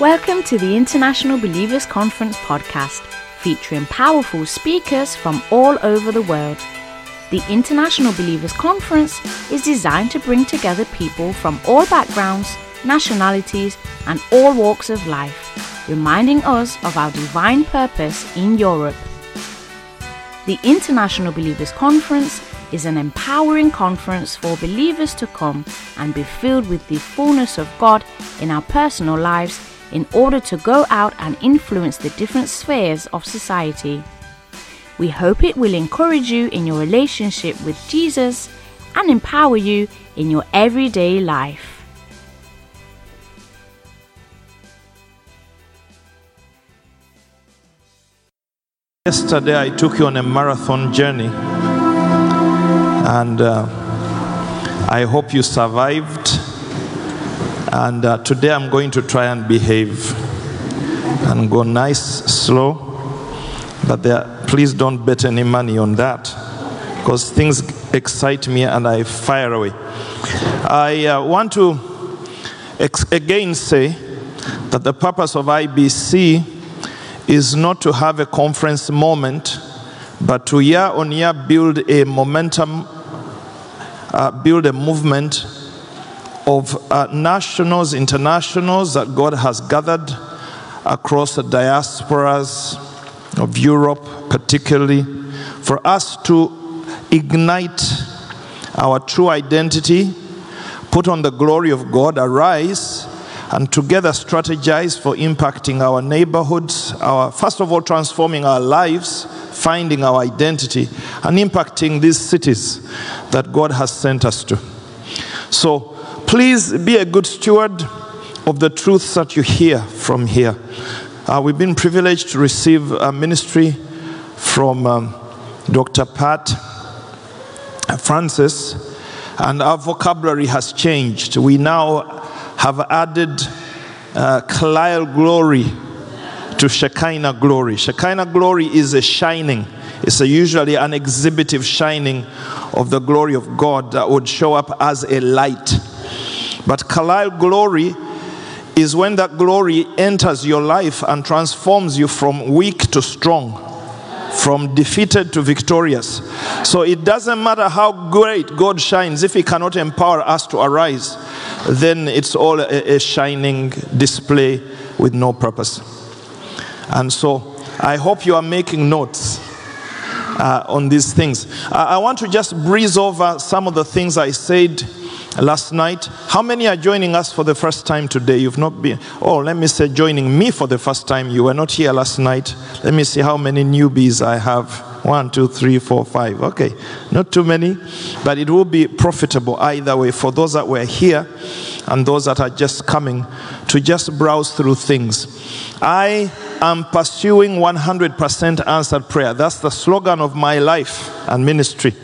Welcome to the International Believers Conference podcast, featuring powerful speakers from all over the world. The International Believers Conference is designed to bring together people from all backgrounds, nationalities, and all walks of life, reminding us of our divine purpose in Europe. The International Believers Conference is an empowering conference for believers to come and be filled with the fullness of God in our personal lives in order to go out and influence the different spheres of society. We hope it will encourage you in your relationship with Jesus and empower you in your everyday life. Yesterday, I took you on a marathon journey, and uh, I hope you survived. And uh, today, I'm going to try and behave and go nice, slow. But there, please don't bet any money on that because things excite me and I fire away. I uh, want to again say that the purpose of IBC is not to have a conference moment, but to year on year build a momentum, uh, build a movement of uh, nationals, internationals that God has gathered across the diasporas of Europe, particularly, for us to ignite our true identity, put on the glory of God, arise, and together strategize for impacting our neighborhoods, our first of all transforming our lives, finding our identity, and impacting these cities that God has sent us to. So please be a good steward of the truths that you hear from here. Uh, we've been privileged to receive a ministry from um, Dr. Pat Francis, and our vocabulary has changed. We now have added uh, glory to Shekinah glory. Shekinah glory is a shining, it's a usually an exhibitive shining of the glory of God that would show up as a light. But Kalil glory is when that glory enters your life and transforms you from weak to strong from defeated to victorious. So it doesn't matter how great God shines, if He cannot empower us to arise, then it's all a, a shining display with no purpose. And so I hope you are making notes. Uh, on these things. Uh, I want to just breeze over some of the things I said last night. How many are joining us for the first time today? You've not been, oh, let me say, joining me for the first time. You were not here last night. Let me see how many newbies I have. One, two, three, four, five. Okay, not too many, but it will be profitable either way for those that were here and those that are just coming to just browse through things. I am pursuing 100% answered prayer. That's the slogan of my life and ministry.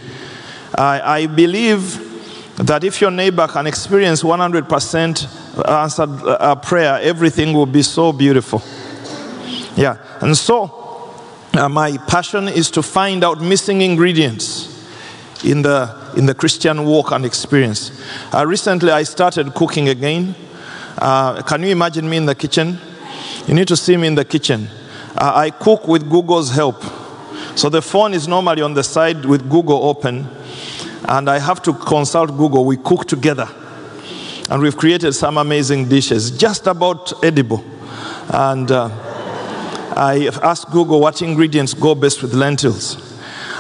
I, I believe that if your neighbor can experience 100% answered uh, prayer, everything will be so beautiful. Yeah, and so uh, my passion is to find out missing ingredients in the in the Christian walk and experience. Uh, recently, I started cooking again. Uh, can you imagine me in the kitchen? You need to see me in the kitchen. Uh, I cook with Google's help. So the phone is normally on the side with Google open and I have to consult Google. We cook together. And we've created some amazing dishes, just about edible. And uh, I asked Google what ingredients go best with lentils.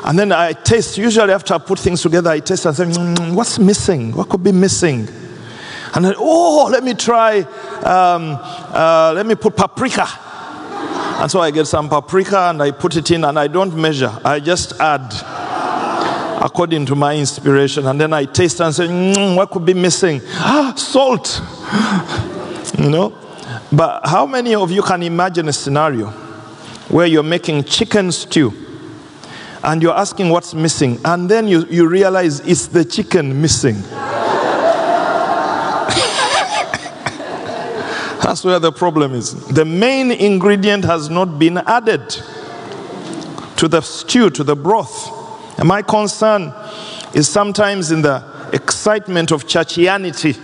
And then I taste, usually after I put things together, I taste and say, mm, what's missing? What could be missing? And then, oh, let me try, um, uh, let me put paprika. And so I get some paprika and I put it in and I don't measure, I just add according to my inspiration. And then I taste and say, mm, what could be missing? Ah, salt. you know? But how many of you can imagine a scenario where you're making chicken stew and you're asking what's missing, and then you, you realize it's the chicken missing? That's where the problem is. The main ingredient has not been added to the stew, to the broth. And my concern is sometimes in the excitement of churchianity,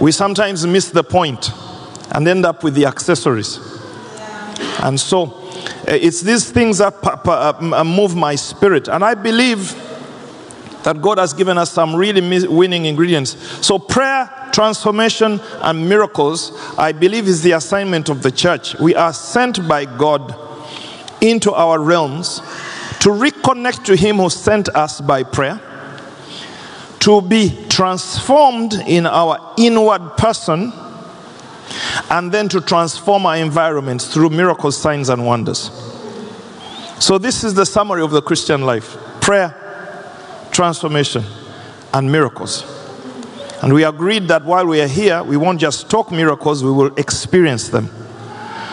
we sometimes miss the and end up with the accessories. And so uh, it's these things that uh, move my spirit. And I believe that God has given us some really winning ingredients. So, prayer, transformation, and miracles, I believe, is the assignment of the church. We are sent by God into our realms to reconnect to Him who sent us by prayer, to be transformed in our inward person, and then to transform our environment through miracles, signs, and wonders. So, this is the summary of the Christian life prayer, transformation, and miracles. And we agreed that while we are here, we won't just talk miracles, we will experience them.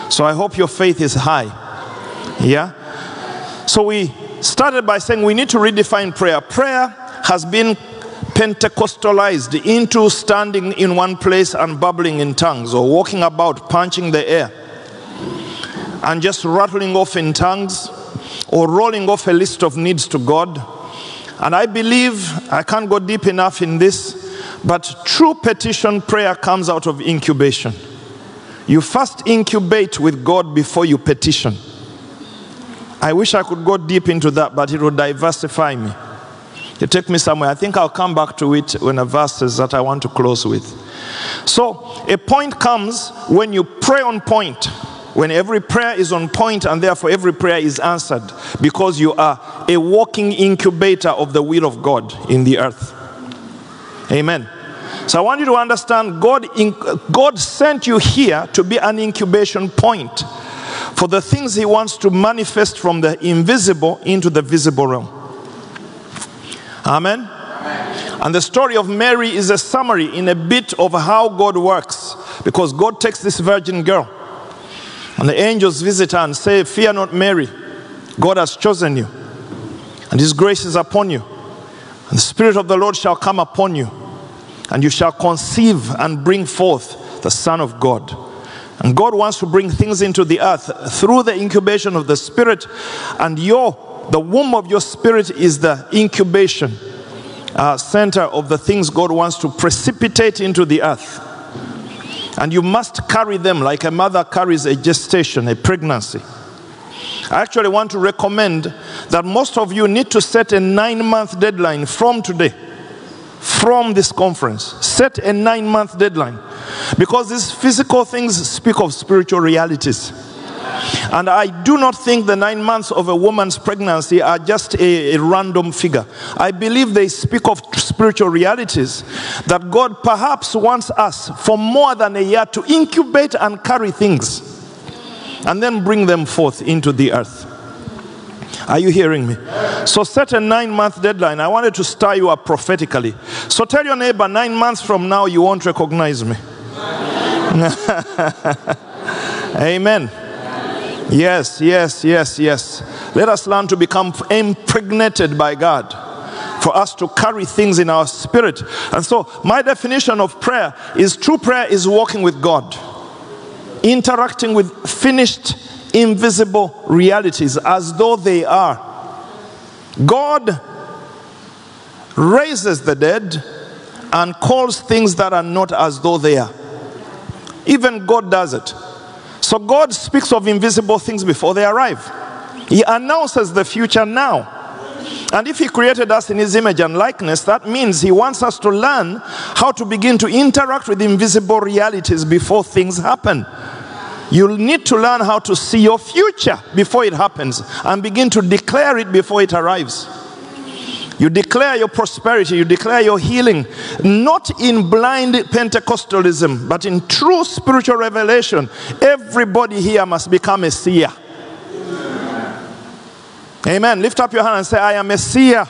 So I hope your faith is high. Yeah? So we started by saying we need to redefine prayer. Prayer has been Pentecostalized into standing in one place and babbling in tongues, or walking about punching the air, and just rattling off in tongues, or rolling off a list of needs to God and I believe, I can't go deep enough in this, but true petition prayer comes out of incubation. You first incubate with God before you petition. I wish I could go deep into that, but it would diversify me. You take me somewhere. I think I'll come back to it when a verses that I want to close with. So, a point comes when you pray on point when every prayer is on point and therefore every prayer is answered because you are a walking incubator of the will of God in the earth. Amen. So I want you to understand God, God sent you here to be an incubation point for the things He wants to manifest from the invisible into the visible realm. Amen. And the story of Mary is a summary in a bit of how God works because God takes this virgin girl and the angels visit her and say, Fear not, Mary, God has chosen you, and his grace is upon you. And the Spirit of the Lord shall come upon you, and you shall conceive and bring forth the Son of God. And God wants to bring things into the earth through the incubation of the Spirit, and your the womb of your spirit is the incubation uh, center of the things God wants to precipitate into the earth. And you must carry them like a mother carries a gestation, a pregnancy. I actually want to recommend that most of you need to set a nine month deadline from today, from this conference. Set a nine month deadline. Because these physical things speak of spiritual realities. And I do not think the nine months of a woman's pregnancy are just a, a, random figure. I believe they speak of spiritual realities that God perhaps wants us for more than a year to incubate and carry things and then bring them forth into the earth. Are you hearing me? So set a nine month deadline. I wanted to stir you up prophetically. So tell your neighbor, nine months from now, you won't recognize me. Amen. Yes, yes, yes, yes. Let us learn to become impregnated by God for us to carry things in our spirit. And so, my definition of prayer is true prayer is walking with God, interacting with finished, invisible realities as though they are. God raises the dead and calls things that are not as though they are. Even God does it. So God speaks of invisible things before they arrive. He announces the future now. And if He created us in His image and likeness, that means He wants us to learn how to begin to interact with invisible realities before things happen. You'll need to learn how to see your future before it happens and begin to declare it before it arrives. You declare your prosperity, you declare your healing, not in blind Pentecostalism, but in true spiritual revelation. Everybody here must become a seer. Amen. Lift up your hand and say, I am a seer.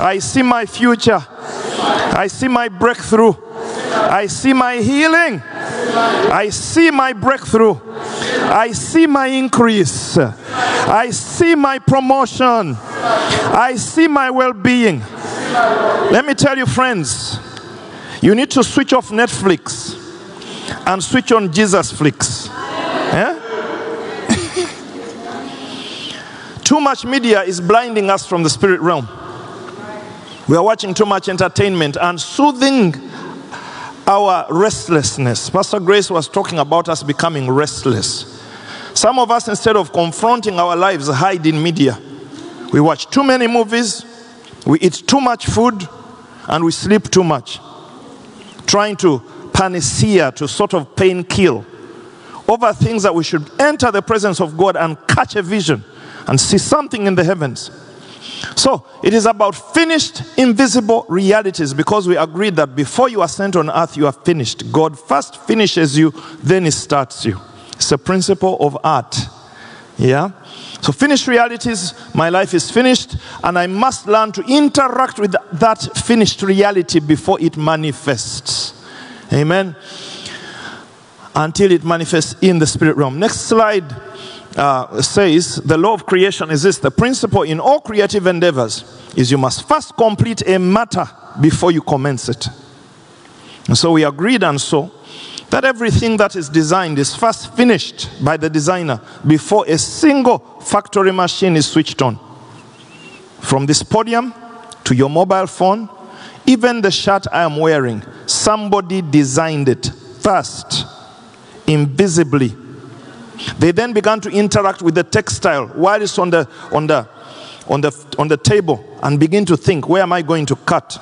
I see my future. I see my breakthrough. I see my healing. I see my breakthrough. I see my increase. I see my promotion. I see my well being. Let me tell you, friends, you need to switch off Netflix and switch on Jesus Flix. Yeah? too much media is blinding us from the spirit realm. We are watching too much entertainment and soothing our restlessness. Pastor Grace was talking about us becoming restless. Some of us, instead of confronting our lives, hide in media. We watch too many movies, we eat too much food, and we sleep too much. Trying to panacea, to sort of pain kill over things that we should enter the presence of God and catch a vision and see something in the heavens. So it is about finished invisible realities because we agreed that before you are sent on earth, you are finished. God first finishes you, then He starts you. It's a principle of art. Yeah? So, finished realities, my life is finished, and I must learn to interact with that finished reality before it manifests. Amen. Until it manifests in the spirit realm. Next slide uh, says the law of creation is this the principle in all creative endeavors is you must first complete a matter before you commence it. And so we agreed and so that everything that is designed is first finished by the designer before a single factory machine is switched on. From this podium to your mobile phone, even the shirt I am wearing, somebody designed it first, invisibly. They then began to interact with the textile while it's on the, on the, on the, on the table and begin to think, where am I going to cut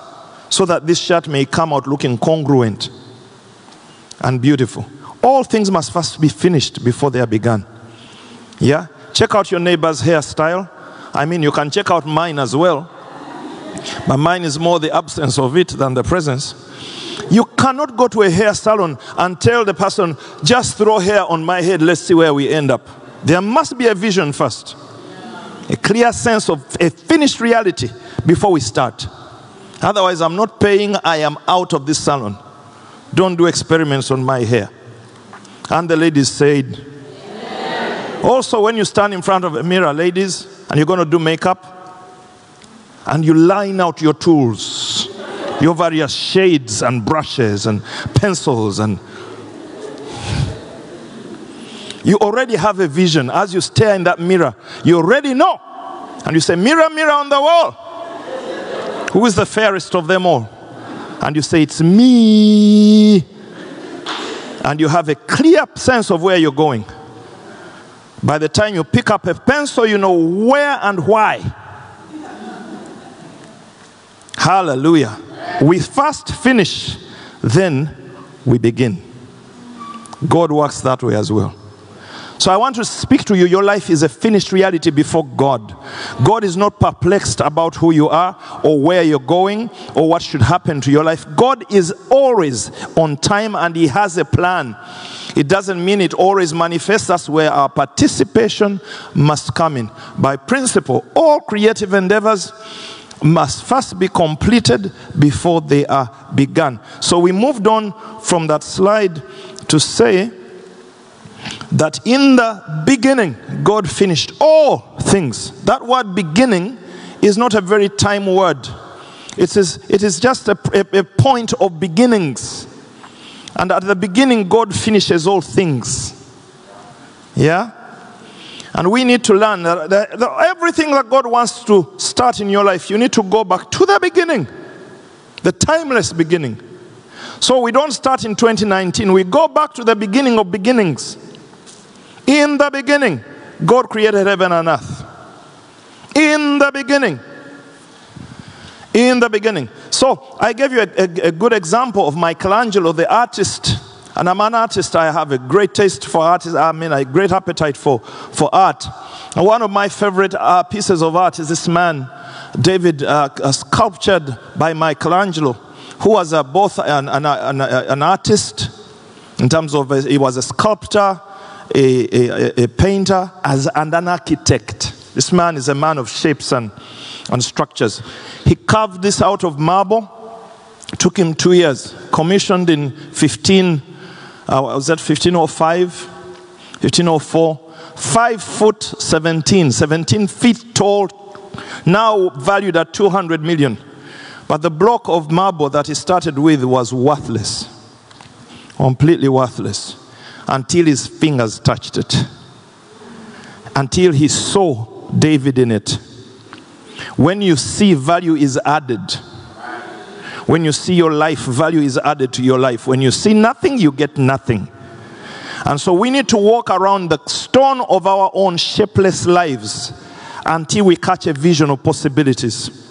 so that this shirt may come out looking congruent and beautiful. All things must first be finished before they are begun. Yeah? Check out your neighbor's hairstyle. I mean, you can check out mine as well. But mine is more the absence of it than the presence. You cannot go to a hair salon and tell the person, just throw hair on my head, let's see where we end up. There must be a vision first, a clear sense of a finished reality before we start. Otherwise, I'm not paying, I am out of this salon. Don't do experiments on my hair. And the ladies said, also, when you stand in front of a mirror, ladies, and you're going to do makeup, and you line out your tools, your various shades and brushes and pencils, and you already have a vision. As you stare in that mirror, you already know. And you say, Mirror, mirror on the wall. Who is the fairest of them all? And you say, It's me. And you have a clear sense of where you're going. By the time you pick up a pencil, you know where and why. Hallelujah. We first finish, then we begin. God works that way as well. So I want to speak to you. Your life is a finished reality before God. God is not perplexed about who you are or where you're going or what should happen to your life. God is always on time and He has a plan. It doesn't mean it always manifests. That's where our participation must come in. By principle, all creative endeavors must first be completed before they are begun. So we moved on from that slide to say that in the beginning God finished all things. That word beginning is not a very time word. It is, it is just a, a, a point of beginnings. And at the beginning, God finishes all things. Yeah? And we need to learn that, that, that everything that God wants to start in your life, you need to go back to the beginning, the timeless beginning. So we don't start in 2019, we go back to the beginning of beginnings. In the beginning, God created heaven and earth. In the beginning. In the beginning. So I gave you a, a, a good example of Michelangelo, the artist. And I'm an artist. I have a great taste for art. I mean, a great appetite for, for art. And one of my favorite uh, pieces of art is this man, David, uh, uh, sculptured by Michelangelo, who was uh, both an, an, an, an, artist in terms of uh, he was a sculptor, a, a, a painter, as, and an architect. This man is a man of shapes and, and structures. He carved this out of marble. It took him two years. Commissioned in 15, uh, was that 1505? 1504. Five foot 17, 17 feet tall, now valued at 200 million. But the block of marble that he started with was worthless, completely worthless until his fingers touched it, until he saw David in it. When you see value is added, When you see your life, value is added to your life. When you see nothing, you get nothing. And so we need to walk around the stone of our own shapeless lives until we catch a vision of possibilities.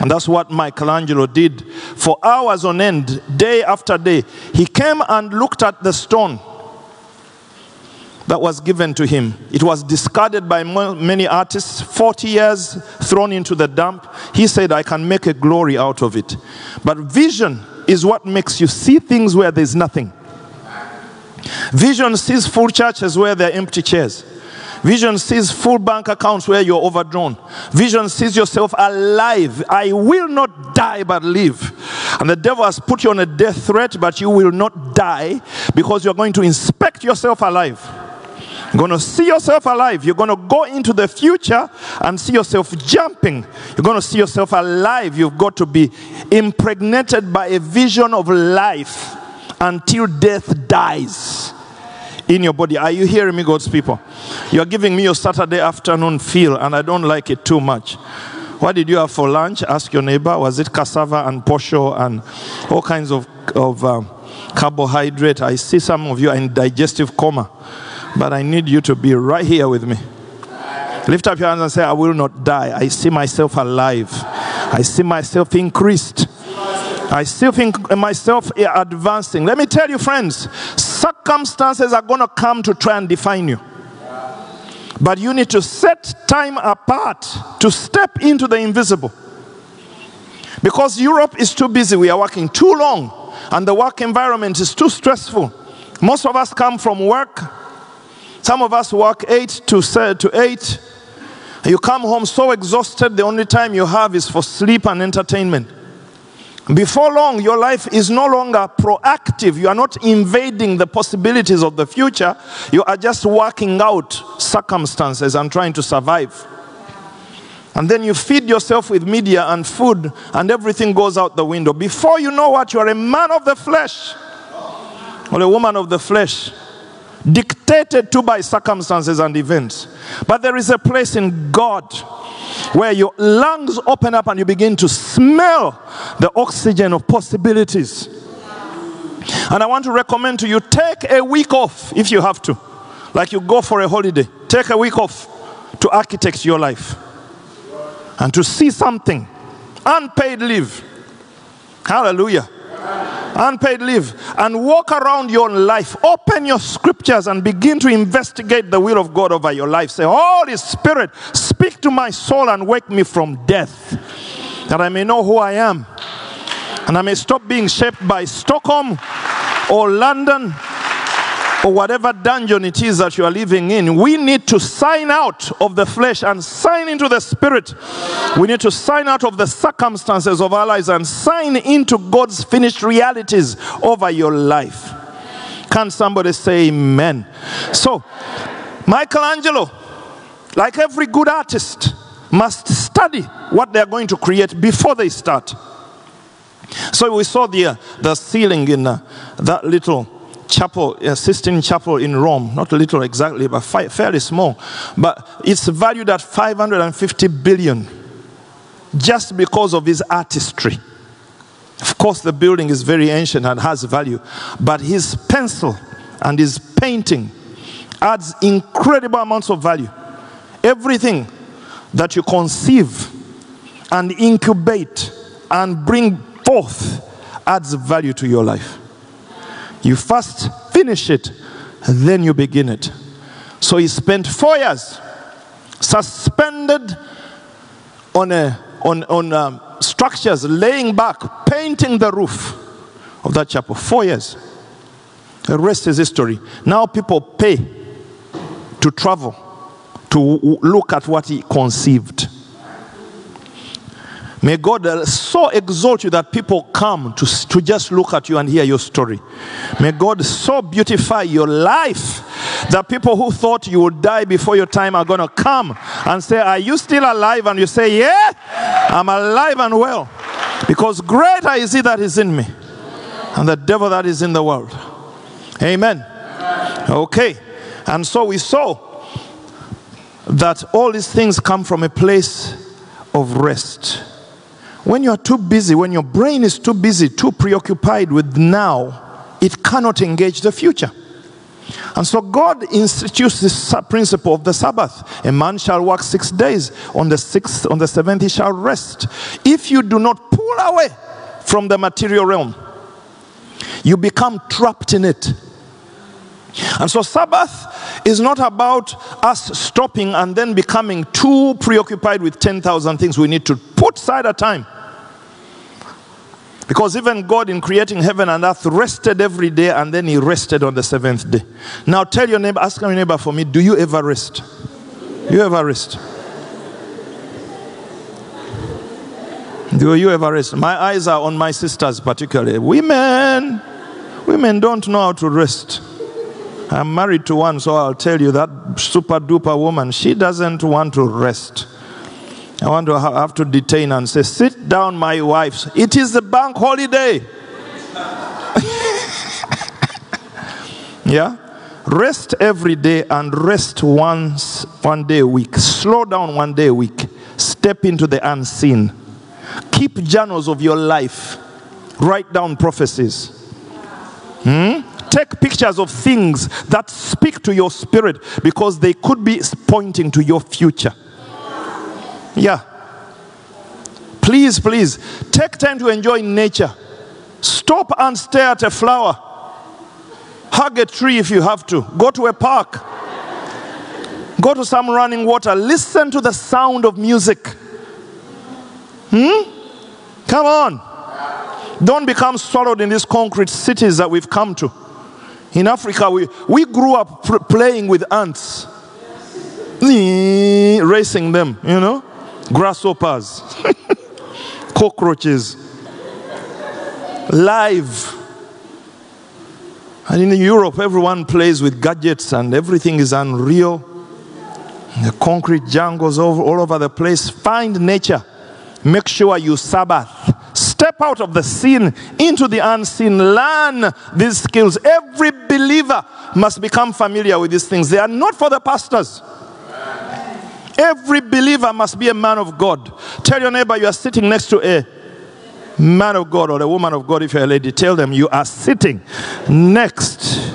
And that's what Michelangelo did for hours on end, day after day. He came and looked at the stone that was given to him. It was discarded by many artists, 40 years thrown into the dump. He said, I can make a glory out of it. But vision is what makes you see things where there's nothing. Vision sees full churches where there are empty chairs. Vision sees full bank accounts where you're overdrawn. Vision sees yourself alive. I will not die but live. And the devil has put you on a death threat, but you will not die because you're going to inspect yourself alive. You're going to see yourself alive. You're going to go into the future and see yourself jumping. You're going to see yourself alive. You've got to be impregnated by a vision of life until death dies in your body. Are you hearing me, God's people? You're giving me your Saturday afternoon feel, and I don't like it too much. What did you have for lunch? Ask your neighbor. Was it cassava and posho and all kinds of, of um, carbohydrate? I see some of you are in digestive coma. But I need you to be right here with me. Lift up your hands and say, I will not die. I see myself alive. I see myself increased. I still think myself advancing. Let me tell you, friends, circumstances are going to come to try and define you. But you need to set time apart to step into the invisible. Because Europe is too busy, we are working too long, and the work environment is too stressful. Most of us come from work some of us work 8 to, to 8. You come home so exhausted, the only time you have is for sleep and entertainment. Before long, your life is no longer proactive. You are not invading the possibilities of the future. You are just working out circumstances and trying to survive. And then you feed yourself with media and food, and everything goes out the window. Before you know what, you are a man of the flesh or a woman of the flesh dictated to by circumstances and events. But there is a place in God where your lungs open up and you begin to smell the oxygen of possibilities. And I want to recommend to you take a week off if you have to. Like you go for a holiday, take a week off to architect your life and to see something. Unpaid leave. Hallelujah unpaid leave, and walk around your life. Open your scriptures and begin to investigate the will of God over your life. Say, Holy Spirit, speak to my soul and wake me from death, that I may know who I am, and I may stop being shaped by Stockholm or London or whatever dungeon it is that you are living in, we need to sign out of the flesh and sign into the spirit. We need to sign out of the circumstances of our lives and sign into God's finished realities over your life. Can somebody say amen? So, Michelangelo, like every good artist, must study what they're going to create before they start. So we saw the, uh, the ceiling in uh, that little chapel, a Sistine Chapel in Rome, not a little exactly, but fairly small. But it's valued at 550 billion just because of his artistry. Of course, the building is very ancient and has value, but his pencil and his painting adds incredible amounts of value. Everything that you conceive and incubate and bring forth adds value to your life. You first finish it, then you begin it. So he spent four years suspended on, a, on, on um, structures, laying back, painting the roof of that chapel. Four years. The rest is history. Now people pay to travel to look at what he conceived. May God uh, so exalt you that people come to, to just look at you and hear your story. May God so beautify your life that people who thought you would die before your time are going to come and say, Are you still alive? And you say, Yeah, I'm alive and well. Because greater is he that is in me and the devil that is in the world. Amen. Okay. And so we saw that all these things come from a place of rest when you are too busy, when your brain is too busy, too preoccupied with now, it cannot engage the future. And so God institutes this principle of the Sabbath. A man shall work six days. On the sixth, on the seventh, he shall rest. If you do not pull away from the material realm, you become trapped in it. And so, Sabbath is not about us stopping and then becoming too preoccupied with 10,000 things. We need to put aside a time because even God, in creating heaven and earth, rested every day and then He rested on the seventh day. Now tell your neighbor, ask your neighbor for me, do you ever rest? You ever rest? Do you ever rest? My eyes are on my sisters, particularly. Women, women don't know how to rest. I'm married to one, so I'll tell you that super duper woman, she doesn't want to rest. I want to have to detain and say, Sit down, my wife. It is a bank holiday. yeah? Rest every day and rest once, one day a week. Slow down one day a week. Step into the unseen. Keep journals of your life. Write down prophecies. Hmm? Take pictures of things that speak to your spirit because they could be pointing to your future. Yeah. Please, please, take time to enjoy nature. Stop and stare at a flower. Hug a tree if you have to. Go to a park. Go to some running water. Listen to the sound of music. Hmm? Come on. Don't become swallowed in these concrete cities that we've come to. In Africa, we, we grew up playing with ants, racing them, you know grasshoppers, cockroaches, live. And in Europe, everyone plays with gadgets and everything is unreal. The concrete jungles all, all over the place. Find nature. Make sure you Sabbath. Step out of the sin into the unseen. Learn these skills. Every believer must become familiar with these things. They are not for the pastors. Every believer must be a man of God. Tell your neighbor you are sitting next to a man of God or a woman of God if you're a lady. Tell them you are sitting next.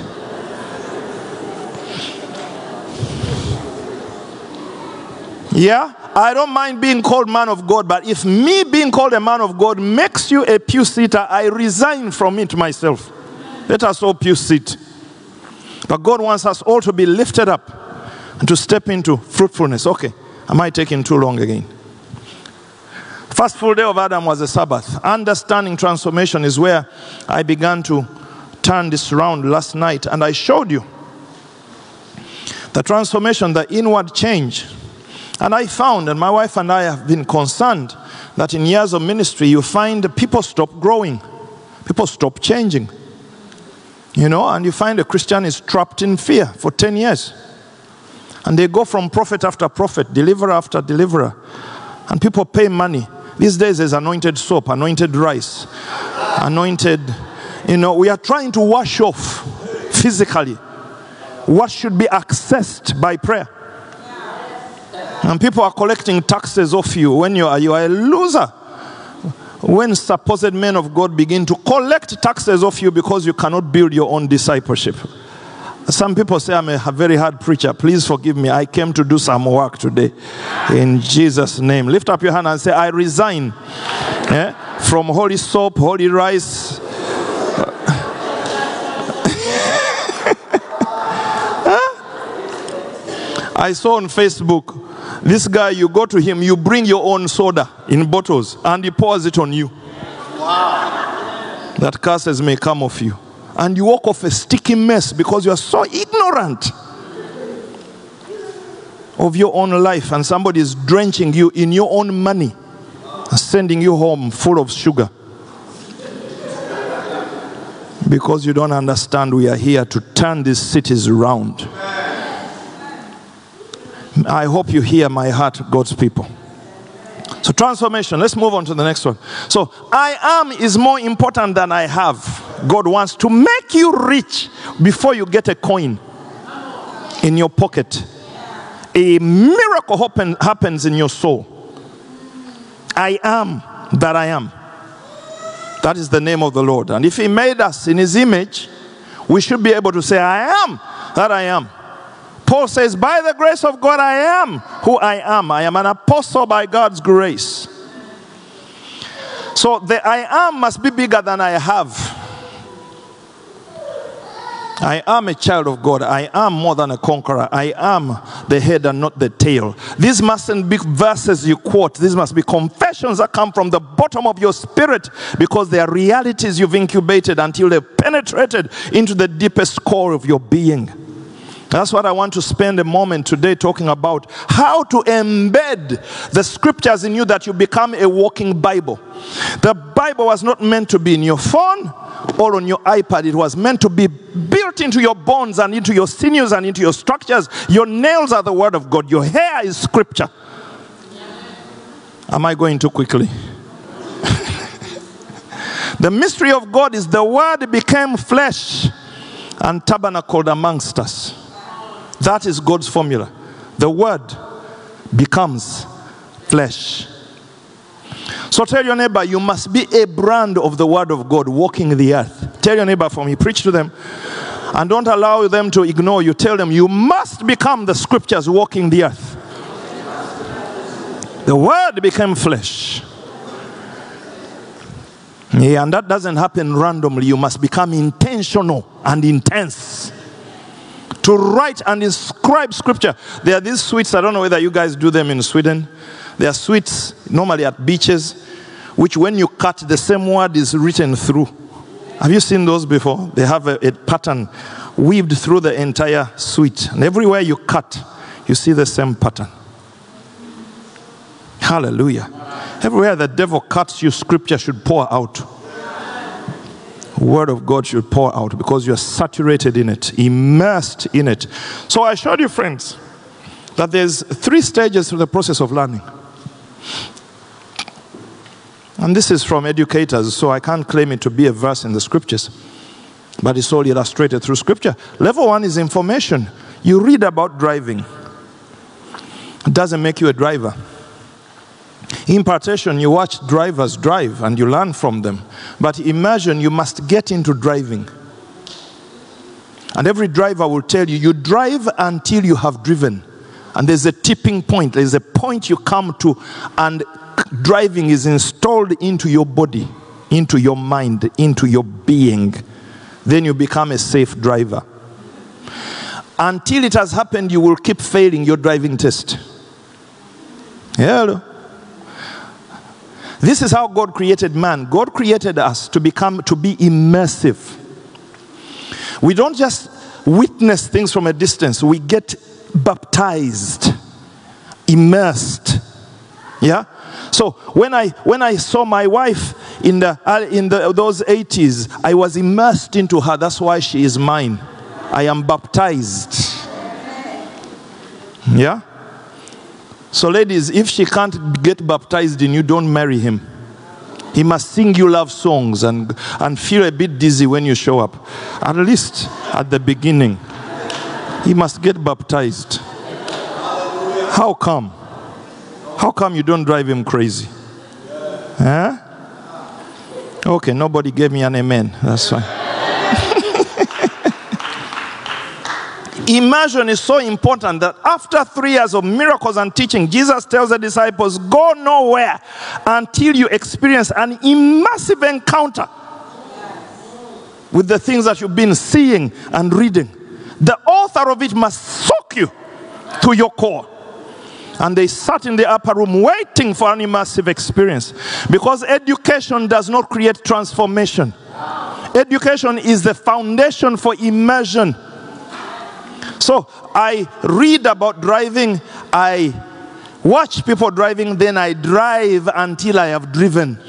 Yeah? I don't mind being called man of God, but if me being called a man of God makes you a pew sitter, I resign from it myself. Let us all pew sit. But God wants us all to be lifted up and to step into fruitfulness. Okay, am I taking too long again? First full day of Adam was a Sabbath. Understanding transformation is where I began to turn this around last night, and I showed you the transformation, the inward change. And I found, and my wife and I have been concerned, that in years of ministry, you find people stop growing, people stop changing. You know, and you find a Christian is trapped in fear for 10 years. And they go from prophet after prophet, deliverer after deliverer. And people pay money. These days there's anointed soap, anointed rice, anointed, you know, we are trying to wash off physically what should be accessed by prayer. And people are collecting taxes off you when you are you are a loser. When supposed men of God begin to collect taxes off you because you cannot build your own discipleship. Some people say I'm a very hard preacher. Please forgive me. I came to do some work today. In Jesus' name. Lift up your hand and say, I resign yeah, from holy soap, holy rice. I saw on Facebook this guy, you go to him, you bring your own soda in bottles, and he pours it on you. Wow. That curses may come off you and you walk off a sticky mess because you are so ignorant of your own life and somebody is drenching you in your own money sending you home full of sugar because you don't understand we are here to turn these cities around i hope you hear my heart god's people so transformation let's move on to the next one so i am is more important than i have God wants to make you rich before you get a coin in your pocket. A miracle happen, happens in your soul. I am that I am. That is the name of the Lord. And if He made us in His image, we should be able to say, I am that I am. Paul says, By the grace of God, I am who I am. I am an apostle by God's grace. So the I am must be bigger than I have. I am a child of God. I am more than a conqueror. I am the head and not the tail. These mustn't be verses you quote. These must be confessions that come from the bottom of your spirit because they are realities you've incubated until they've penetrated into the deepest core of your being. That's what I want to spend a moment today talking about how to embed the scriptures in you that you become a walking Bible. The Bible was not meant to be in your phone or on your iPad, it was meant to be built into your bones and into your sinews and into your structures. Your nails are the Word of God, your hair is Scripture. Am I going too quickly? the mystery of God is the Word became flesh and tabernacled amongst us. That is God's formula. The Word becomes flesh. So tell your neighbor, you must be a brand of the Word of God walking the earth. Tell your neighbor for me, preach to them. And don't allow them to ignore you. Tell them, you must become the scriptures walking the earth. The Word became flesh. Yeah, and that doesn't happen randomly. You must become intentional and intense to write and inscribe scripture. There are these sweets, I don't know whether you guys do them in Sweden. There are sweets normally at beaches, which when you cut, the same word is written through. Have you seen those before? They have a, a pattern weaved through the entire sweet. And everywhere you cut, you see the same pattern. Hallelujah. Everywhere the devil cuts you, scripture should pour out. Word of God should pour out because you're saturated in it, immersed in it. So I showed you, friends, that there's three stages to the process of learning. And this is from educators, so I can't claim it to be a verse in the scriptures. But it's all illustrated through scripture. Level one is information. You read about driving, it doesn't make you a driver. Impartation, you watch drivers drive and you learn from them. But immersion, you must get into driving. And every driver will tell you, you drive until you have driven. And there's a tipping point, there's a point you come to, and driving is installed into your body, into your mind, into your being. Then you become a safe driver. Until it has happened, you will keep failing your driving test. Hello. This is how God created man. God created us to become to be immersive. We don't just witness things from a distance. We get baptized, immersed. Yeah? So when I when I saw my wife in the uh, in the, those 80s, I was immersed into her. That's why she is mine. I am baptized. Yeah? So, ladies, if she can't get baptized in you, don't marry him. He must sing you love songs and, and feel a bit dizzy when you show up. At least at the beginning. He must get baptized. How come? How come you don't drive him crazy? Huh? Okay, nobody gave me an amen. That's fine. Immersion is so important that after three years of miracles and teaching, Jesus tells the disciples, Go nowhere until you experience an immersive encounter with the things that you've been seeing and reading. The author of it must soak you to your core. And they sat in the upper room waiting for an immersive experience because education does not create transformation. Education is the foundation for immersion. So I read about driving, I watch people driving, then I drive until I have driven.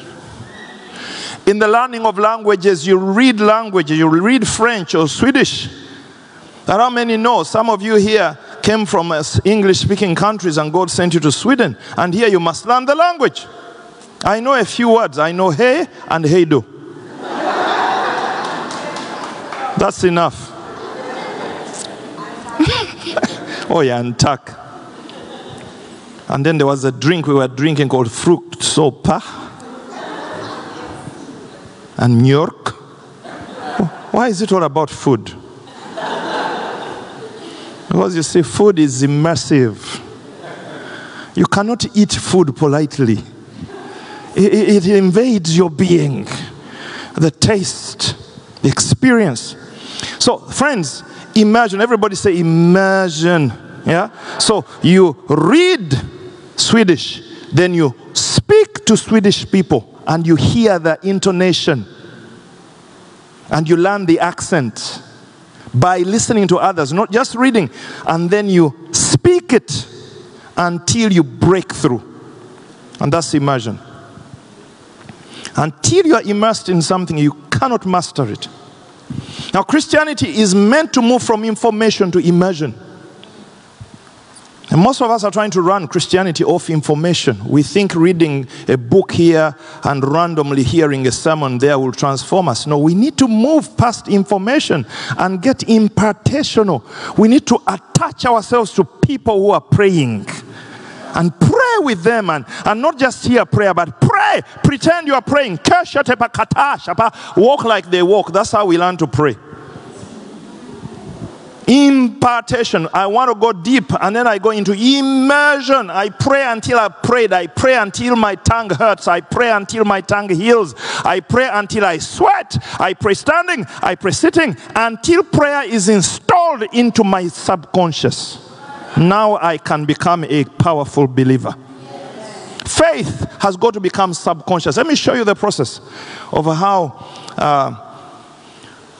In the learning of languages, you read languages, you read French or Swedish. And how many know? Some of you here came from uh, English speaking countries and God sent you to Sweden. And here you must learn the language. I know a few words. I know hey and hey do. That's enough. oh yeah, and tuck. And then there was a drink we were drinking called fruit sopa. and York. Oh, why is it all about food? Because you see, food is immersive. You cannot eat food politely, it, it, it invades your being, the taste, the experience. So, friends, imagine, everybody say imagine. Yeah? So, you read Swedish, then you speak to Swedish people, and you hear the intonation, and you learn the accent by listening to others, not just reading, and then you speak it until you break through. And that's immersion. Until you are immersed in something, you cannot master it. Now, Christianity is meant to move from information to immersion. And most of us are trying to run Christianity off information. We think reading a book here and randomly hearing a sermon there will transform us. No, we need to move past information and get impartational. We need to attach ourselves to people who are praying and pray with them and, and not just hear prayer, but pray. Pretend you are praying. Walk like they walk. That's how we learn to pray. Impartation. I want to go deep and then I go into immersion. I pray until I prayed. I pray until my tongue hurts. I pray until my tongue heals. I pray until I sweat. I pray standing. I pray sitting until prayer is installed into my subconscious. Now I can become a powerful believer. Faith has got to become subconscious. Let me show you the process of how. Uh,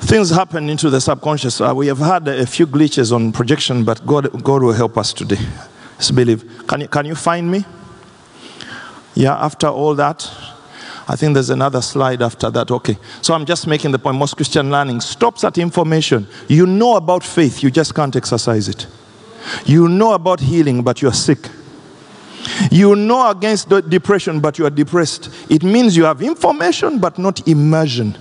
things happen into the subconscious. Uh, we have had a few glitches on projection, but God, God will help us today. Let's believe. Can you, can you find me? Yeah, after all that, I think there's another slide after that. Okay. So I'm just making the point. Most Christian learning stops at information. You know about faith, you just can't exercise it. You know about healing, but you're sick. You know against depression, but you are depressed. It means you have information, but not immersion.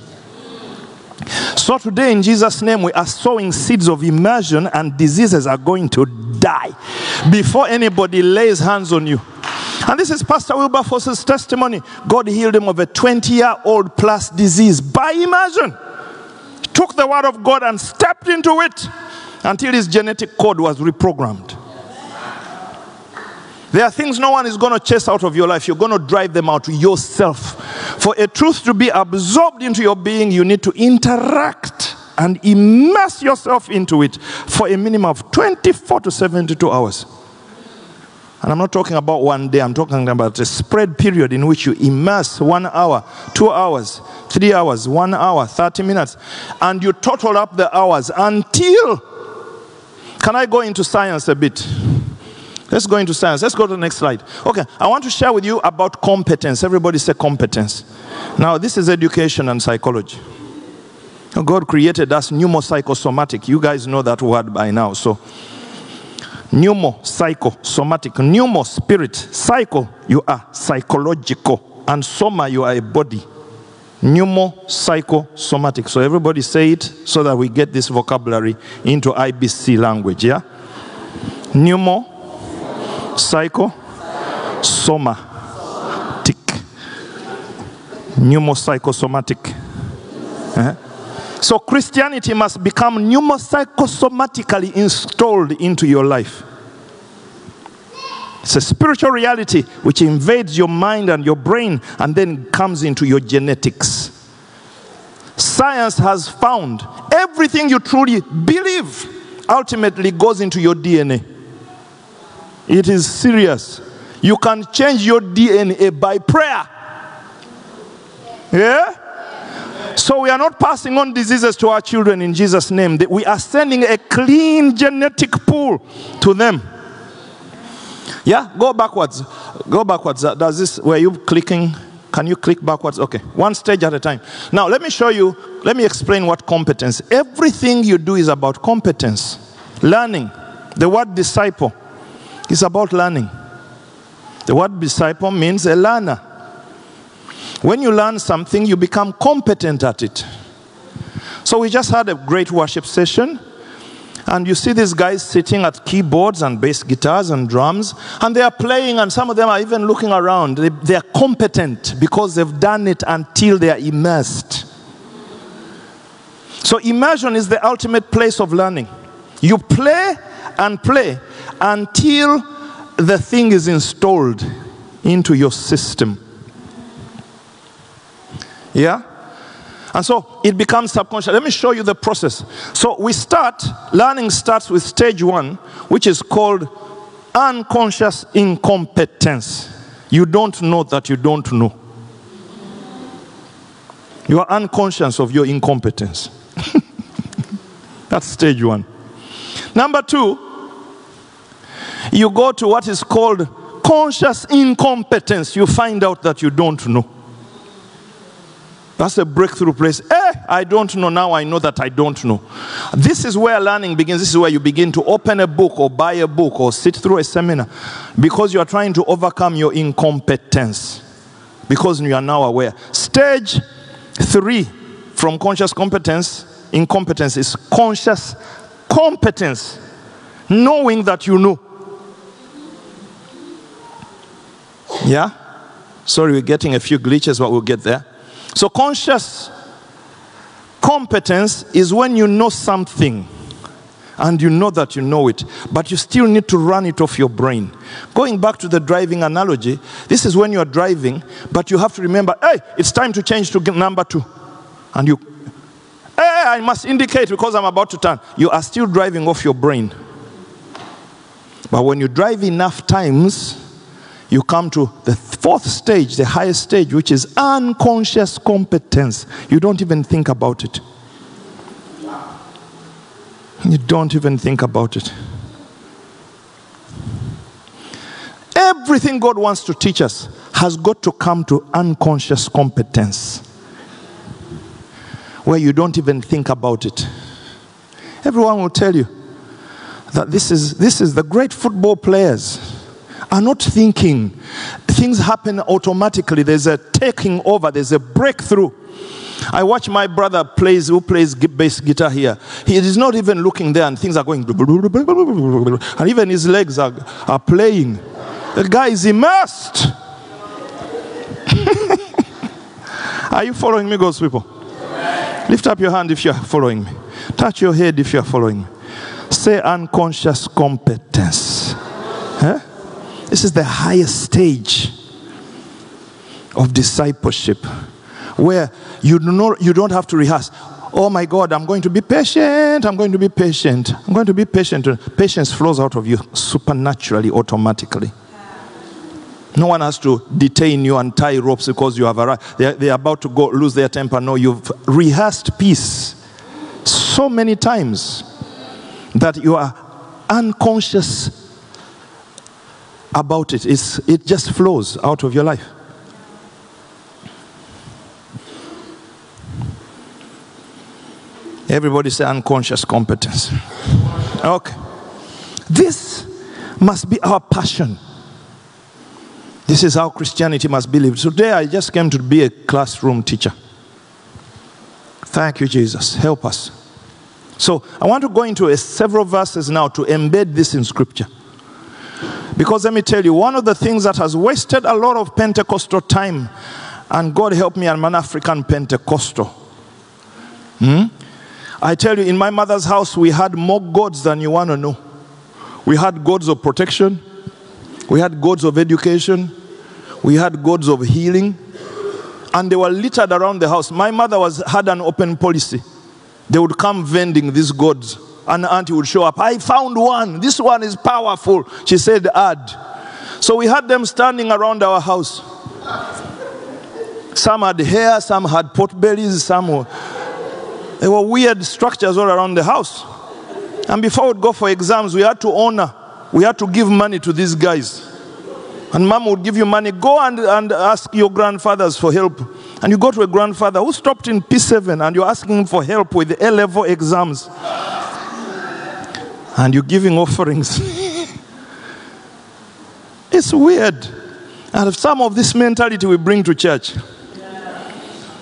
So today, in Jesus' name, we are sowing seeds of immersion, and diseases are going to die before anybody lays hands on you. And this is Pastor Wilberforce's testimony. God healed him of a 20 year old plus disease by immersion. Took the word of God and stepped into it until his genetic code was reprogrammed. There are things no one is going to chase out of your life. You're going to drive them out yourself. For a truth to be absorbed into your being, you need to interact and immerse yourself into it for a minimum of 24 to 72 hours. And I'm not talking about one day, I'm talking about a spread period in which you immerse one hour, two hours, three hours, one hour, 30 minutes, and you total up the hours until. Can I go into science a bit? Let's go into science. Let's go to the next slide. Okay, I want to share with you about competence. Everybody say competence. Now, this is education and psychology. God created us pneumopsychosomatic. You guys know that word by now. So, pneumopsychosomatic. Pneumo, spirit. Psycho, you are psychological. And soma, you are a body. Pneumopsychosomatic. So, everybody say it so that we get this vocabulary into IBC language. Yeah? Pneumo psycho somatic pneumopsychosomatic uh-huh. so christianity must become pneumopsychosomatically installed into your life. It's a spiritual reality which invades your mind and your brain and then comes into your genetics. Science has found everything you truly believe ultimately goes into your dna it is serious. You can change your DNA by prayer. Yeah? So we are not passing on diseases to our children in Jesus' name. We are sending a clean genetic pool to them. Yeah? Go backwards. Go backwards. Does this, were you clicking? Can you click backwards? Okay. One stage at a time. Now, let me show you, let me explain what competence. Everything you do is about competence. Learning. The word disciple it's about learning. The word disciple means a learner. When you learn something, you become competent at it. So we just had a great worship session. And you see these guys sitting at keyboards and bass guitars and drums, and they are playing, and some of them are even looking around. They, they are competent because they've done it until they are immersed. So, immersion is the ultimate place of learning. You play and play until the thing is installed into your system. Yeah? And so it becomes subconscious. Let me show you the process. So we start, learning starts with stage one, which is called unconscious incompetence. You don't know that you don't know. You are unconscious of your incompetence. That's stage one. Number two, you go to what is called conscious incompetence. You find out that you don't know. That's a breakthrough place. Eh, I don't know. Now I know that I don't know. This is where learning begins. This is where you begin to open a book or buy a book or sit through a seminar because you are trying to overcome your incompetence because you are now aware. Stage three from conscious competence, incompetence is conscious competence, knowing that you know. Yeah? Sorry, we're getting a few glitches, but we'll get there. So, conscious competence is when you know something and you know that you know it, but you still need to run it off your brain. Going back to the driving analogy, this is when you are driving, but you have to remember, hey, it's time to change to number two. And you, hey, I must indicate because I'm about to turn. You are still driving off your brain. But when you drive enough times, you come to the fourth stage, the highest stage, which is unconscious competence. You don't even think about it. You don't even think about it. Everything God wants to teach us has got to come to unconscious competence, where you don't even think about it. Everyone will tell you that this is, this is the great football players are not thinking. Things happen automatically. There's a taking over, there's a breakthrough. I watch my brother plays who plays bass guitar here. He is not even looking there, and things are going, and even his legs are, are playing. The guy is immersed. are you following me, God's people? Lift up your hand if you are following me. Touch your head if you are following me. Say unconscious competence. Huh? This is the highest stage of discipleship where you, do not, you don't have to rehearse. Oh my God, I'm going to be patient. I'm going to be patient. I'm going to be patient. Patience flows out of you supernaturally, automatically. No one has to detain you and tie ropes because you have arrived. They're, they're about to go lose their temper. No, you've rehearsed peace so many times that you are unconscious about it. It's, it just flows out of your life. Everybody say unconscious competence. Okay. This must be our passion. This is how Christianity must be lived. Today I just came to be a classroom teacher. Thank you, Jesus. Help us. So I want to go into a, several verses now to embed this in Scripture. Because let me tell you, one of the things that has wasted a lot of Pentecostal time, and God help me, I'm an African Pentecostal. Hmm? I tell you, in my mother's house, we had more gods than you want to know. We had gods of protection, we had gods of education, we had gods of healing, and they were littered around the house. My mother was, had an open policy. They would come vending these gods an auntie would show up. I found one. This one is powerful. She said, add. So we had them standing around our house. Some had hair, some had pot bellies, some were. There were weird structures all around the house. And before we'd go for exams, we had to honor, we had to give money to these guys. And mom would give you money, go and, and ask your grandfathers for help. And you go to a grandfather who stopped in P7 and you're asking him for help with A level exams and you're giving offerings. it's weird. And some of this mentality we bring to church.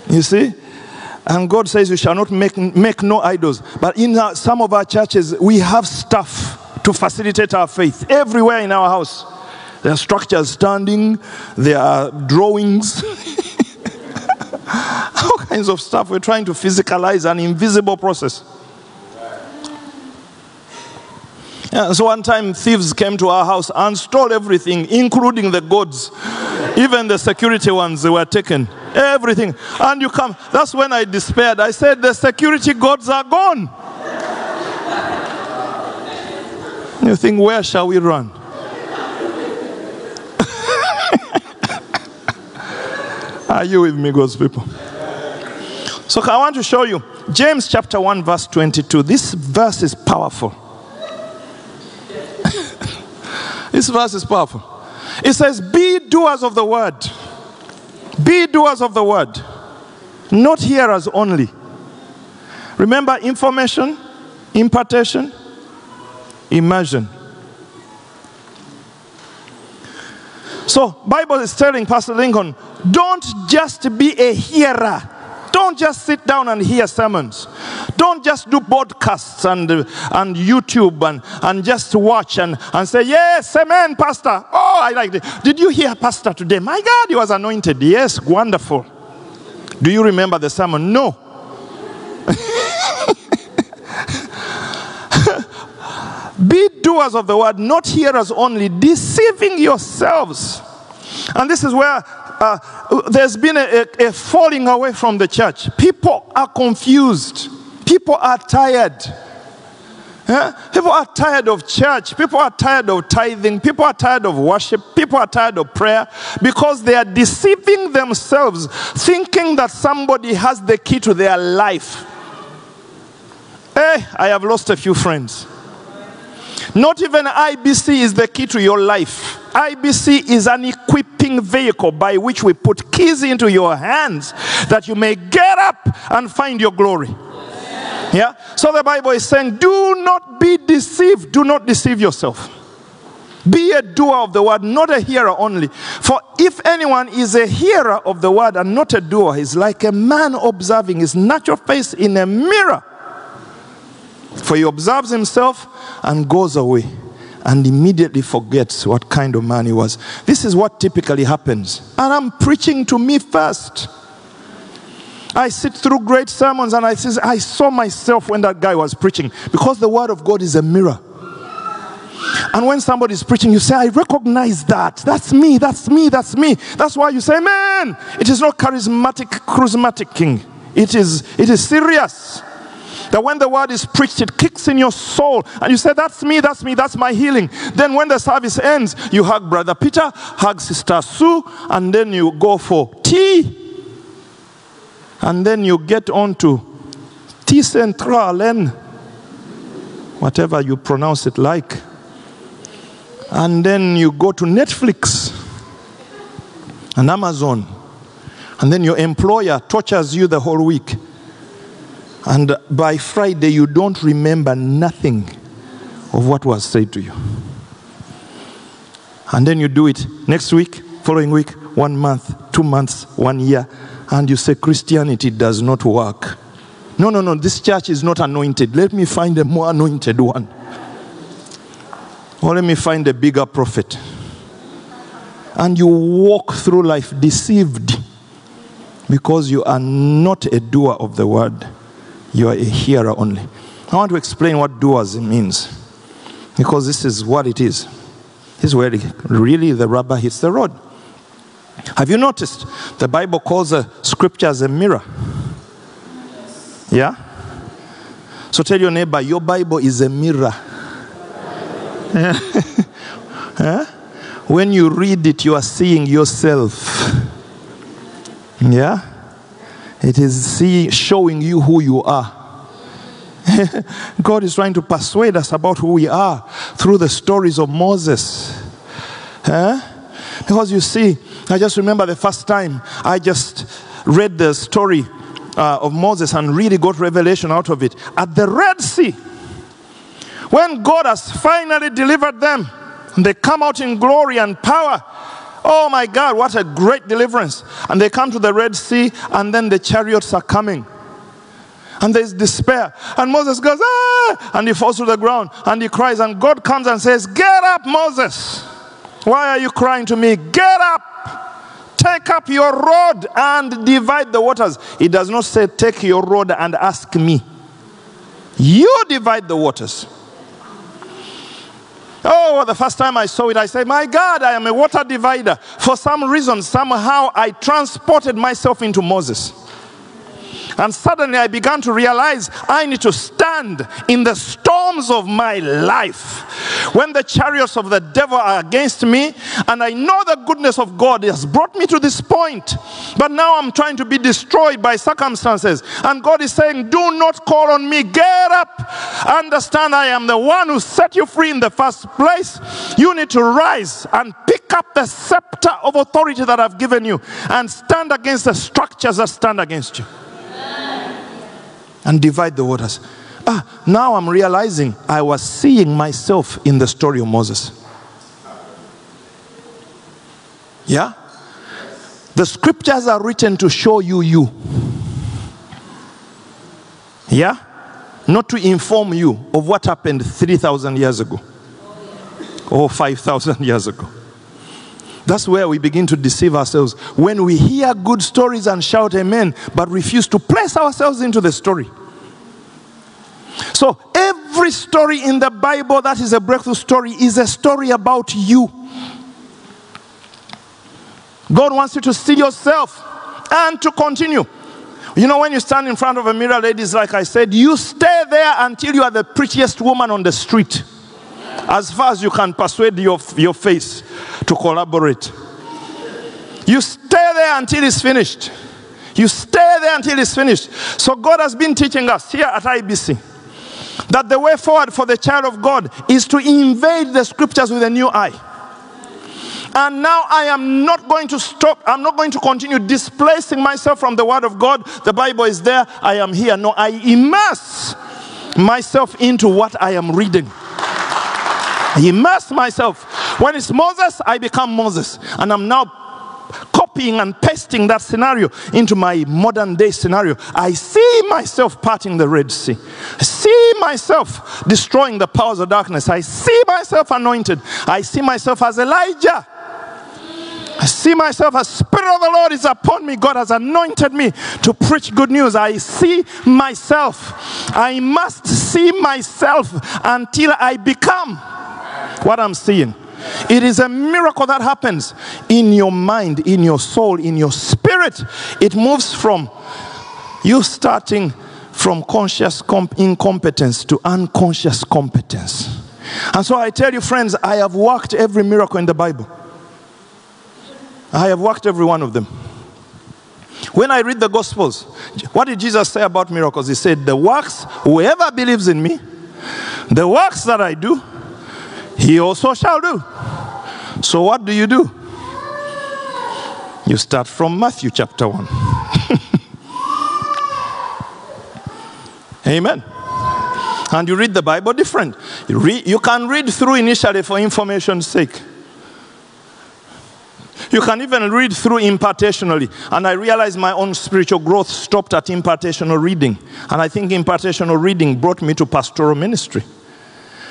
You see? And God says, You shall not make, make no idols. But in our, some of our churches, we have stuff to facilitate our faith everywhere in our house. There are structures standing, there are drawings. All kinds of stuff. We're trying to physicalize an invisible process. So one time thieves came to our house and stole everything, including the gods. Even the security ones, were taken. Everything. And you come. That's when I despaired. I said, the security gods are gone. You think, where shall we run? Are you with me, God's people? So I want to show you James chapter 1, verse 22. This verse is powerful. This verse is powerful. It says, Be doers of the word. Be doers of the word, not hearers only. Remember information, impartation, immersion. So Bible is telling Pastor Lincoln, don't just be a hearer. Don't just sit down and hear sermons. Don't just do podcasts and, and YouTube and, and just watch and, and say, Yes, amen, Pastor. Oh, I like it. Did you hear Pastor today? My God, he was anointed. Yes, wonderful. Do you remember the sermon? No. Be doers of the word, not hearers only, deceiving yourselves. And this is where uh, there's been a, a, falling away from the church. People are confused, people are tired. Yeah? People are tired of church. People are tired of tithing. People are tired of worship. People are tired of prayer because they are deceiving themselves, thinking that somebody has the key to their life. Hey, I have lost a few friends. Not even IBC is the key to your life. IBC is an equipping vehicle by which we put keys into your hands that you may get up and find your glory. Yeah? So the Bible is saying, do not be deceived. Do not deceive yourself. Be a doer of the word, not a hearer only. For if anyone is a hearer of the word and not a doer, he's like a man observing his natural face in a mirror. For he observes himself and goes away and immediately forgets what kind of man he was. This is what typically happens. And I'm preaching to me first. I sit through great sermons and I, says, I saw myself when that guy was preaching because the word of God is a mirror. And when somebody's preaching, you say, I recognize that. That's me, that's me, that's me. That's why you say, man, it is not charismatic, charismatic king. It is, it is serious. That when the word is preached, it kicks in your soul. And you say, That's me, that's me, that's my healing. Then when the service ends, you hug Brother Peter, hug Sister Sue, and then you go for tea. And then you get on to tea central and whatever you pronounce it like. And then you go to Netflix and Amazon. And then your employer tortures you the whole week. And by Friday, you don't remember nothing of what was said to you. And then you do it next week, following week, one month, two months, one year, and you say Christianity does not work. No, no, no, this church is not anointed. Let me find a more anointed one. Or let me find a bigger prophet. And you walk through life deceived because you are not a doer of the word. You are a hearer only. I want to explain what doers means because this is what it is. This is where really the rubber hits the road. Have you noticed the Bible calls the scriptures a mirror? Yeah? So tell your neighbor, your Bible is a mirror. yeah? When you read it, you are seeing yourself. Yeah? It is see, showing you who you are. God is trying to persuade us about who we are through the stories of Moses. Huh? Because you see, I just remember the first time I just read the story uh, of Moses and really got revelation out of it at the Red Sea. When God has finally delivered them, and they come out in glory and power. Oh my God, what a great deliverance. And they come to the Red Sea, and then the chariots are coming. And there's despair. And Moses goes, ah! And he falls to the ground and he cries. And God comes and says, Get up, Moses. Why are you crying to me? Get up. take up your rod and divide the waters. It does not say, take your rod and ask me. You divide the waters. Oh, the first time I saw it, I said, My God, I am a water divider. For some reason, somehow I transported myself into Moses. And suddenly I began to realize I need to stand in the storms of my life. When the chariots of the devil are against me, and I know the goodness of God has brought me to this point, but now I'm trying to be destroyed by circumstances. And God is saying, Do not call on me, get up. Understand, I am the one who set you free in the first place. You need to rise and pick up the scepter of authority that I've given you and stand against the structures that stand against you and divide the waters. Ah, now I'm realizing I was seeing myself in the story of Moses. Yeah? The scriptures are written to show you you. Yeah? Not to inform you of what happened 3,000 years ago or 5,000 years ago. That's where we begin to deceive ourselves. When we hear good stories and shout amen, but refuse to place ourselves into the story. So, every story in the Bible that is a breakthrough story is a story about you. God wants you to see yourself and to continue. You know, when you stand in front of a mirror, ladies, like I said, you stay there until you are the prettiest woman on the street as far as you can persuade your, your face to collaborate. You stay there until it's finished. You stay there until it's finished. So God has been teaching us here at IBC that the way forward for the child of God is to invade the scriptures with a new eye. And now I am not going to stop. I'm not going to continue displacing myself from the Word of God. The Bible is there. I am here. No, I immerse myself into what I am reading immerse myself. When it's Moses, I become Moses. And I'm now copying and pasting that scenario into my modern day scenario. I see myself parting the Red Sea. I see myself destroying the powers of darkness. I see myself anointed. I see myself as Elijah. I see myself as Spirit of the Lord is upon me. God has anointed me to preach good news. I see myself. I must see myself until I become what I'm seeing. It is a miracle that happens in your mind, in your soul, in your spirit. It moves from you starting from conscious comp- incompetence to unconscious competence. And so I tell you, friends, I have worked every miracle in the Bible. I have worked every one of them. When I read the Gospels, what did Jesus say about miracles? He said, The works, whoever believes in me, the works that I do, he also shall do. So, what do you do? You start from Matthew chapter 1. Amen. And you read the Bible different. You, you can read through initially for information's sake. You can even read through impartationally. And I realized my own spiritual growth stopped at impartational reading. And I think impartational reading brought me to pastoral ministry.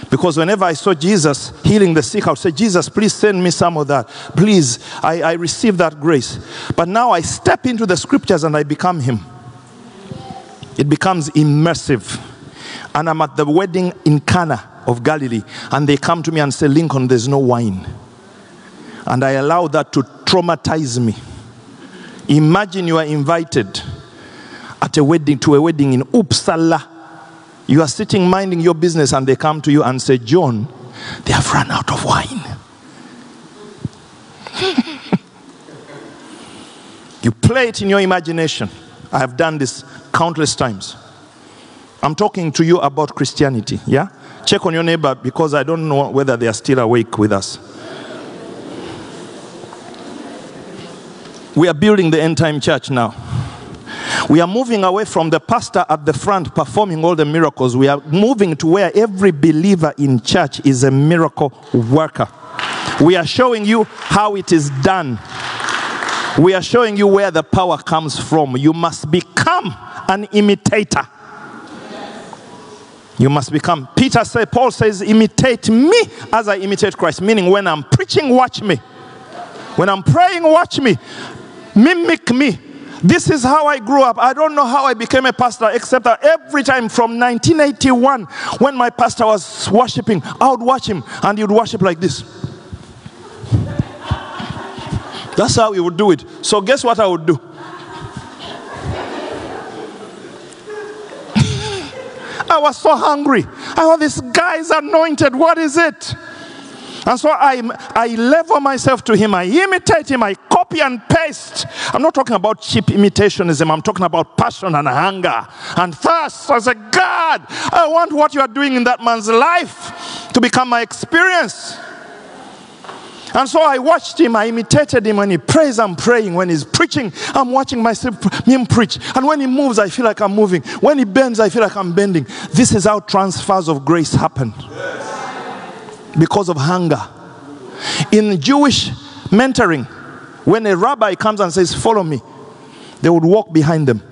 Because whenever I saw Jesus healing the sick, I would say, Jesus, please send me some of that. Please, I, I receive that grace. But now I step into the scriptures and I become Him. It becomes immersive. And I'm at the wedding in Cana of Galilee, and they come to me and say, Lincoln, there's no wine. And I allow that to traumatize me. Imagine you are invited at a wedding to a wedding in Uppsala you are sitting minding your business, and they come to you and say, John, they have run out of wine. you play it in your imagination. I have done this countless times. I'm talking to you about Christianity, yeah? Check on your neighbor because I don't know whether they are still awake with us. We are building the end time church now. We are moving away from the pastor at the front performing all the miracles. We are moving to where every believer in church is a miracle worker. We are showing you how it is done. We are showing you where the power comes from. You must become an imitator. You must become. Peter said, Paul says, imitate me as I imitate Christ. Meaning, when I'm preaching, watch me. When I'm praying, watch me. mimic me. This is how I grew up. I don't know how I became a pastor, except that every time from 1981, when my pastor was worshiping, I would watch him and he would worship like this. That's how he would do it. So, guess what I would do? I was so hungry. I thought, this guy is anointed. What is it? And so I, I level myself to him. I imitate him. I copy and paste. I'm not talking about cheap imitationism. I'm talking about passion and hunger and thirst. I said, God, I want what you are doing in that man's life to become my experience. And so I watched him, I imitated him. When he prays, I'm praying. When he's preaching, I'm watching myself him preach. And when he moves, I feel like I'm moving. When he bends, I feel like I'm bending. This is how transfers of grace happen. Because of hunger. In Jewish mentoring, when a rabbi comes and says, Follow me, they would walk behind them.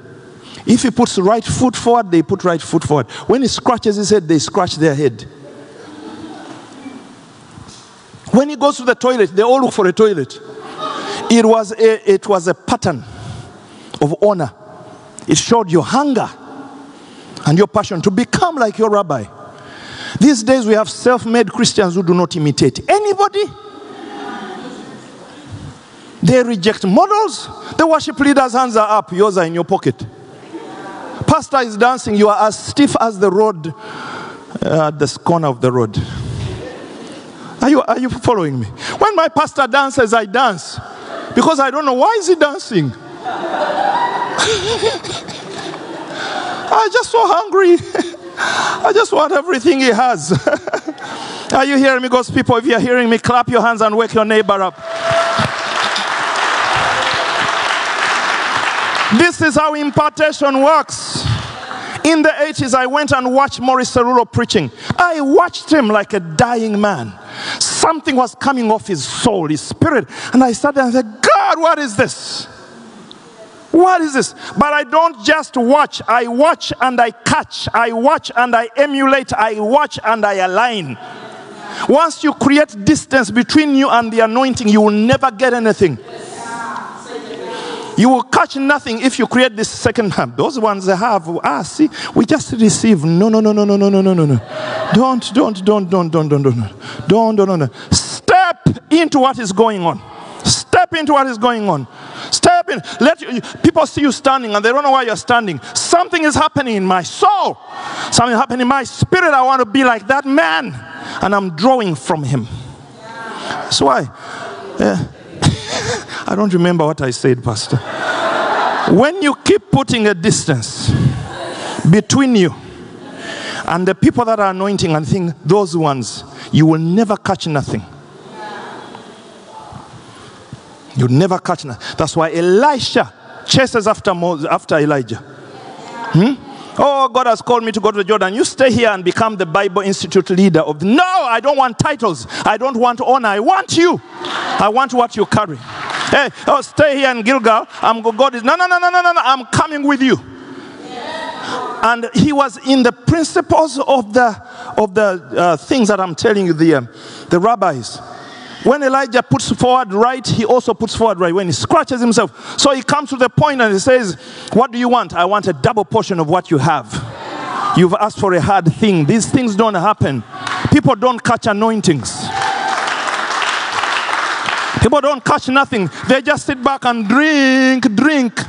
If he puts right foot forward, they put right foot forward. When he scratches his head, they scratch their head. When he goes to the toilet, they all look for a toilet. It was a, it was a pattern of honor. It showed your hunger and your passion to become like your rabbi. These days we have self made Christians who do not imitate anybody. They reject models. The worship leader's hands are up, yours are in your pocket. Pastor is dancing, you are as stiff as the road uh, at the corner of the road. Are you, are you following me? When my pastor dances, I dance because I don't know why is he dancing. I just so hungry. I just want everything he has. are you hearing me, God's people? If you're hearing me, clap your hands and wake your neighbor up. This is how impartation works. In the 80s, I went and watched Morris Cerullo preaching. I watched him like a dying man. Something was coming off his soul, his spirit. And I sat there and said, God, what is this? What is this? But I don't just watch. I watch and I catch. I watch and I emulate. I watch and I align. Once you create distance between you and the anointing, you will never get anything. You will catch nothing if you create this second hand. Those ones they have, ah, see, we just receive. No, no, no, no, no, no, no, no, no, don't, don't, don't, don't, don't, don't, don't, don't, don't, don't. Step into what is going on. Step into what is going on. Step in. Let you, people see you standing and they don't know why you're standing. Something is happening in my soul. Something happening in my spirit. I want to be like that man, and I'm drawing from him. That's why. Yeah. I don't remember what I said, Pastor. When you keep putting a distance between you and the people that are anointing and think those ones, you will never catch nothing. You'll never catch nothing. That's why Elisha chases after Moses, after Elijah. Hmm? Oh, God has called me to go to the Jordan. You stay here and become the Bible Institute leader of. No, I don't want titles. I don't want honor. I want you. I want what you carry. Hey, oh, stay here in Gilgal. I'm God is no, no, no, no, no, no, no. I'm coming with you. And he was in the principles of the of the uh, things that I'm telling you, the uh, the rabbis. When Elijah puts forward right, he also puts forward right. When he scratches himself, so he comes to the point and he says, "What do you want? I want a double portion of what you have." You've asked for a hard thing. These things don't happen. People don't catch anointings. People don't catch nothing. They just sit back and drink, drink.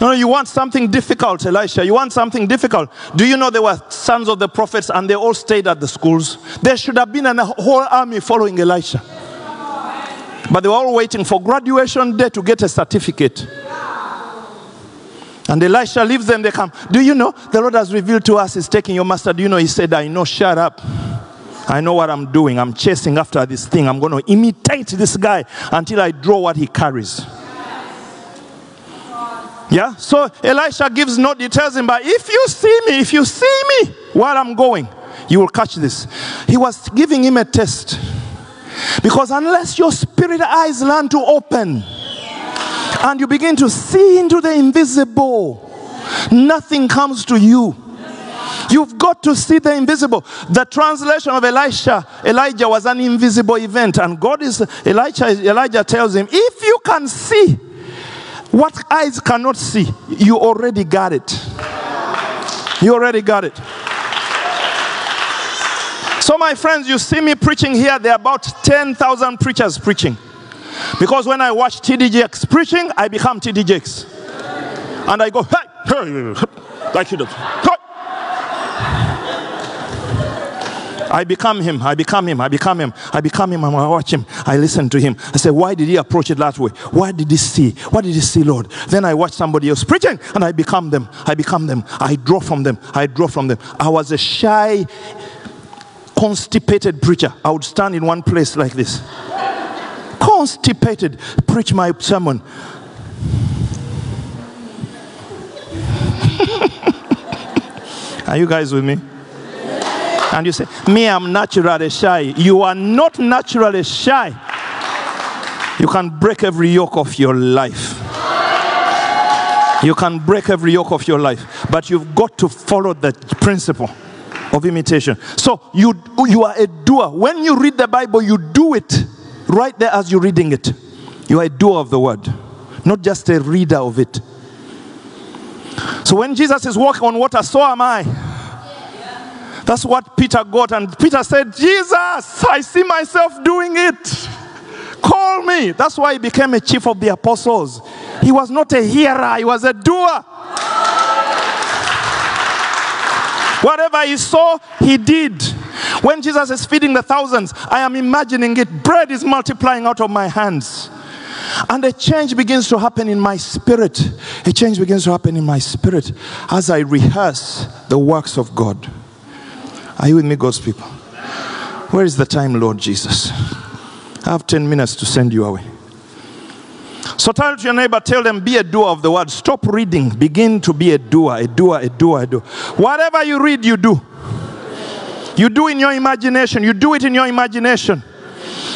No, you want something difficult, Elisha. You want something difficult. Do you know there were sons of the prophets and they all stayed at the schools? There should have been a whole army following Elisha. But they were all waiting for graduation day to get a certificate. And Elisha leaves them, they come. Do you know the Lord has revealed to us he's taking your master? Do you know he said, I know, shut up. I know what I'm doing. I'm chasing after this thing. I'm going to imitate this guy until I draw what he carries. Yeah? So Elisha gives no details, him, But if you see me, if you see me while I'm going, you will catch this. He was giving him a test. Because unless your spirit eyes learn to open and you begin to see into the invisible, nothing comes to you. You've got to see the invisible. The translation of Elisha, Elijah was an invisible event, and God is Elijah. Elijah tells him, if you can see What eyes cannot see, you already got it. You already got it. My friends, you see me preaching here, there are about 10,000 preachers preaching. Because when I watch TD Jakes preaching, I become TD Jakes. And I go, hey, hey, like. Hey. I become him. I become him. I become him. I become him. I watch him. I listen to him. I say, why did he approach it that way? Why did he see? What did he see, Lord? Then I watch somebody else preaching and I become them. I become them. I draw from them. I draw from them. I was a shy, constipated preacher. I would stand in one place like this. Constipated. Preach my sermon. Are you guys with me? And you say, Me, I'm naturally shy. You are not naturally shy. You can break every yoke of your life. You can break every yoke of your life. But you've got to follow the principle of imitation. So you, you are a doer. When you read the Bible, you do it right there as you're reading it. You are a doer of the word, not just a reader of it. So when Jesus is walking on water, so am I. That's what Peter got. And Peter said, Jesus, I see myself doing it. Call me. That's why he became a chief of the apostles. He was not a hearer, he was a doer. Whatever he saw, he did. When Jesus is feeding the thousands, I am imagining it. Bread is multiplying out of my hands. And a change begins to happen in my spirit. A change begins to happen in my spirit as I rehearse the works of God. Are you with me, God's people? Where is the time, Lord Jesus? I have 10 minutes to send you away. So tell to your neighbor, tell them, be a doer of the word. Stop reading. Begin to be a doer, a doer, a doer, a doer. Whatever you read, you do. You do in your imagination. You do it in your imagination.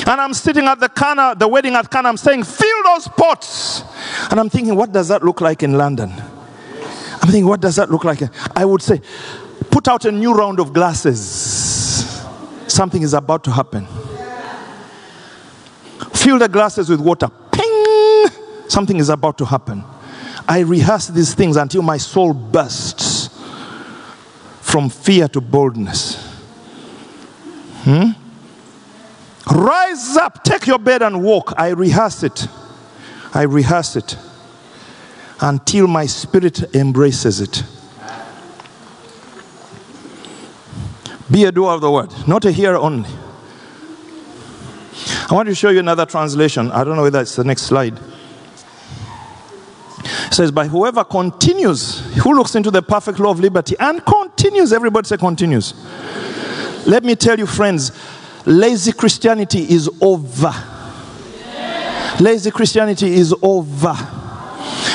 And I'm sitting at the Cana, the wedding at Cana. I'm saying, fill those pots. And I'm thinking, what does that look like in London? I'm thinking, what does that look like? I would say, put out a new round of glasses. Something is about to happen. Fill the glasses with water. Something is about to happen. I rehearse these things until my soul bursts from fear to boldness. Hmm? Rise up, take your bed and walk. I rehearse it. I rehearse it until my spirit embraces it. Be a doer of the word, not a hearer only. I want to show you another translation. I don't know whether it's the next slide. Says, By whoever continues, who looks into the perfect law of liberty and continues, everybody say continues. Let me tell you, friends, lazy Christianity is over. Lazy Christianity is over.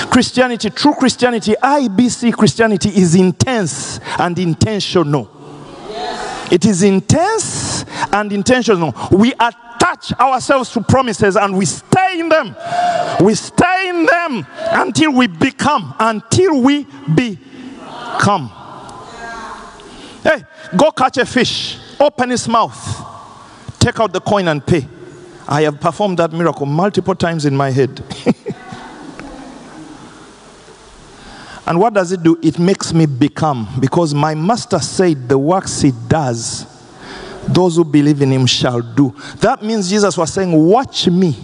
Christianity, true Christianity, IBC Christianity is intense and intentional. It is intense and intentional. We attach ourselves to promises and we stay in them. We stay in them until we become, until we become. Hey, go catch a fish, open his mouth, take out the coin and pay. I have performed that miracle multiple times in my head. And what does it do? It makes me become. Because my master said, The works he does, those who believe in him shall do. That means Jesus was saying, Watch me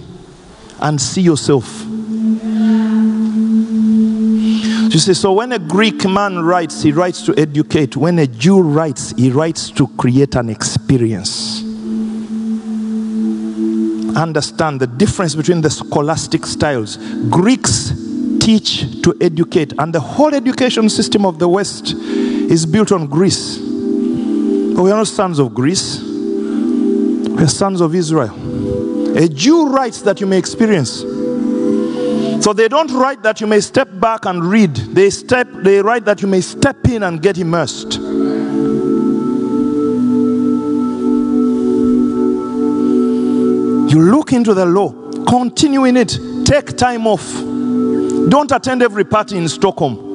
and see yourself. You see, so when a Greek man writes, he writes to educate. When a Jew writes, he writes to create an experience. Understand the difference between the scholastic styles. Greeks teach to educate. And the whole education system of the West is built on Greece. We are not sons of Greece, we are sons of Israel. A Jew writes that you may experience. So they don't write that you may step back and read. They step they write that you may step in and get immersed. You look into the law, continue in it, take time off. Don't attend every party in Stockholm.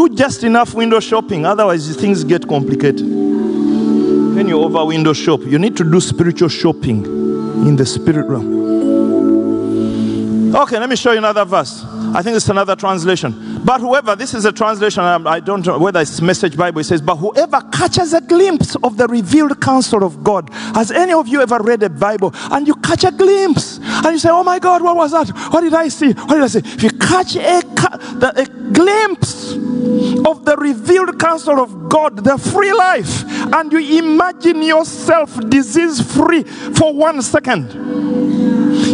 Do just enough window shopping, otherwise, things get complicated. When you over window shop, you need to do spiritual shopping in the spirit realm. Okay, let me show you another verse. I think it's another translation. But whoever, this is a translation, um, I don't know whether it's Message Bible, it says, But whoever catches a glimpse of the revealed counsel of God. Has any of you ever read a Bible and you catch a glimpse and you say, Oh my God, what was that? What did I see? What did I see? If you catch a, a glimpse of the revealed counsel of God, the free life, and you imagine yourself disease free for one second,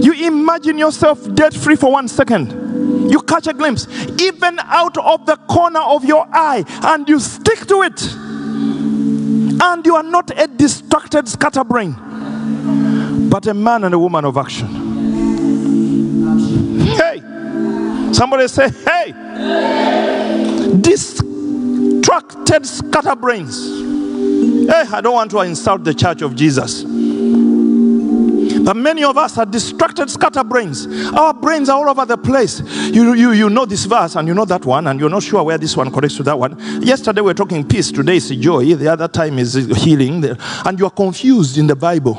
you imagine yourself debt free for one second you catch a glimpse, even out of the corner of your eye, and you stick to it. And you are not a distracted scatterbrain, but a man and a woman of action. Somebody say, hey, distracted scatterbrains. Hey, I don't want to insult the church of Jesus. But many of us are distracted scatterbrains. Our brains are all over the place. You, you, you know this verse and you know that one, and you're not sure where this one connects to that one. Yesterday we are talking peace, today is joy, the other time is healing, and you are confused in the Bible.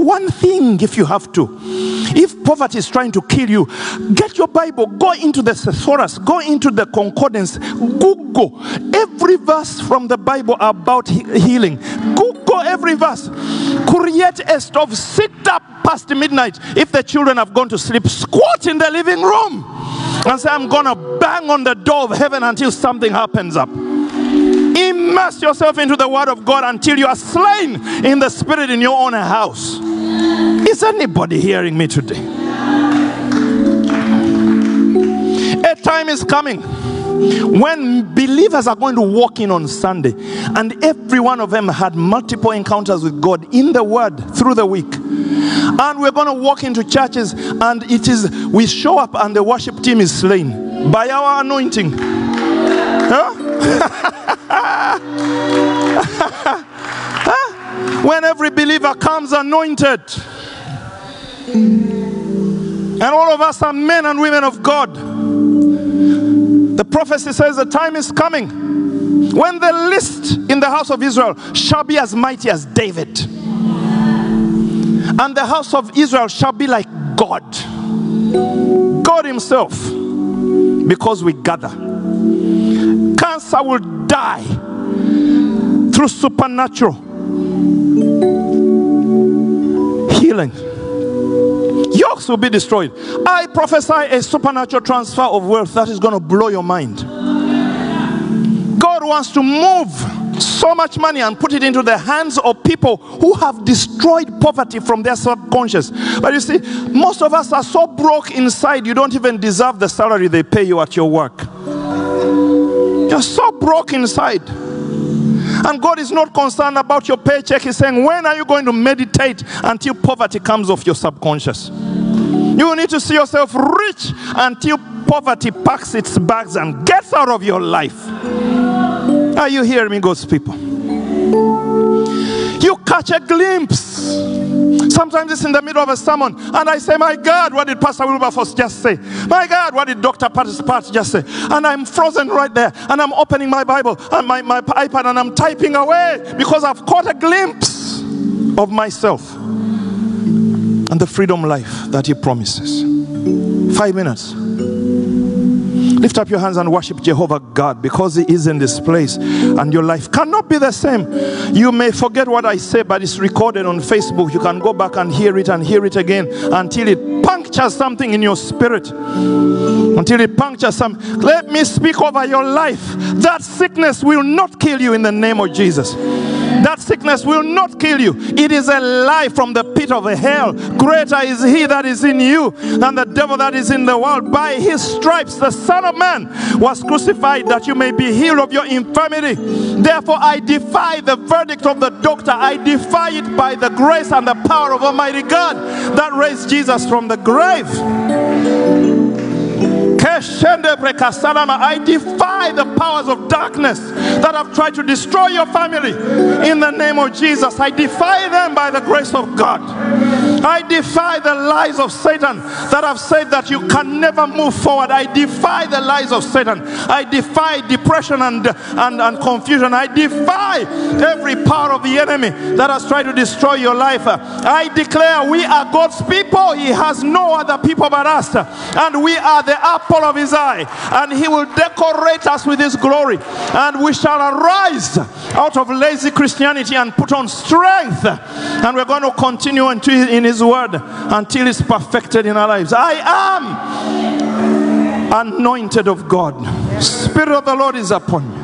To one thing if you have to. If poverty is trying to kill you, get your Bible, go into the thesaurus, go into the concordance, Google every verse from the Bible about healing. Google every verse. Create a stove, sit up past midnight. If the children have gone to sleep, squat in the living room and say, I'm gonna bang on the door of heaven until something happens up. Immerse yourself into the word of God until you are slain in the spirit in your own house. Is anybody hearing me today? A time is coming when believers are going to walk in on Sunday, and every one of them had multiple encounters with God in the Word through the week. And we're going to walk into churches, and it is we show up, and the worship team is slain by our anointing. Huh? when every believer comes anointed, and all of us are men and women of God. The prophecy says the time is coming when the list in the house of Israel shall be as mighty as David, and the house of Israel shall be like God, God Himself, because we gather. Cancer will die through supernatural healing Yokes will be destroyed. I prophesy a supernatural transfer of wealth that is going to blow your mind. God wants to move so much money and put it into the hands of people who have destroyed poverty from their subconscious. But you see, most of us are so broke inside, you don't even deserve the salary they pay you at your work. You're so broke inside. And God is not concerned about your paycheck. He's saying, When are you going to meditate until poverty comes off your subconscious? You need to see yourself rich until poverty packs its bags and gets out of your life. Are you hearing me, God's people? You catch a glimpse Sometimes it's in the middle of a sermon, and I say, My God, what did Pastor Wilberforce just say? My God, what did Dr. Pat just say? And I'm frozen right there, and I'm opening my Bible and my, my iPad, and I'm typing away because I've caught a glimpse of myself and the freedom life that He promises. Five minutes. Lift up your hands and worship Jehovah God because He is in this place and your life cannot be the same. You may forget what I say, but it's recorded on Facebook. You can go back and hear it and hear it again until it punctures something in your spirit. Until it punctures some. Let me speak over your life. That sickness will not kill you in the name of Jesus. That sickness will not kill you. It is a lie from the pit of hell. Greater is he that is in you than the devil that is in the world. By his stripes, the Son of Man was crucified that you may be healed of your infirmity. Therefore, I defy the verdict of the doctor. I defy it by the grace and the power of Almighty God that raised Jesus from the grave. I defy the powers of darkness that have tried to destroy your family in the name of Jesus. I defy them by the grace of God. I defy the lies of Satan that have said that you can never move forward. I defy the lies of Satan. I defy depression and, and, and confusion. I defy every power of the enemy that has tried to destroy your life. I declare we are God's people. He has no other people but us. And we are the apple of his eye. And he will decorate us with his glory. And we shall arise out of lazy Christianity and put on strength. And we're going to continue in his word until it's perfected in our lives. I am anointed of God. Spirit of the Lord is upon me.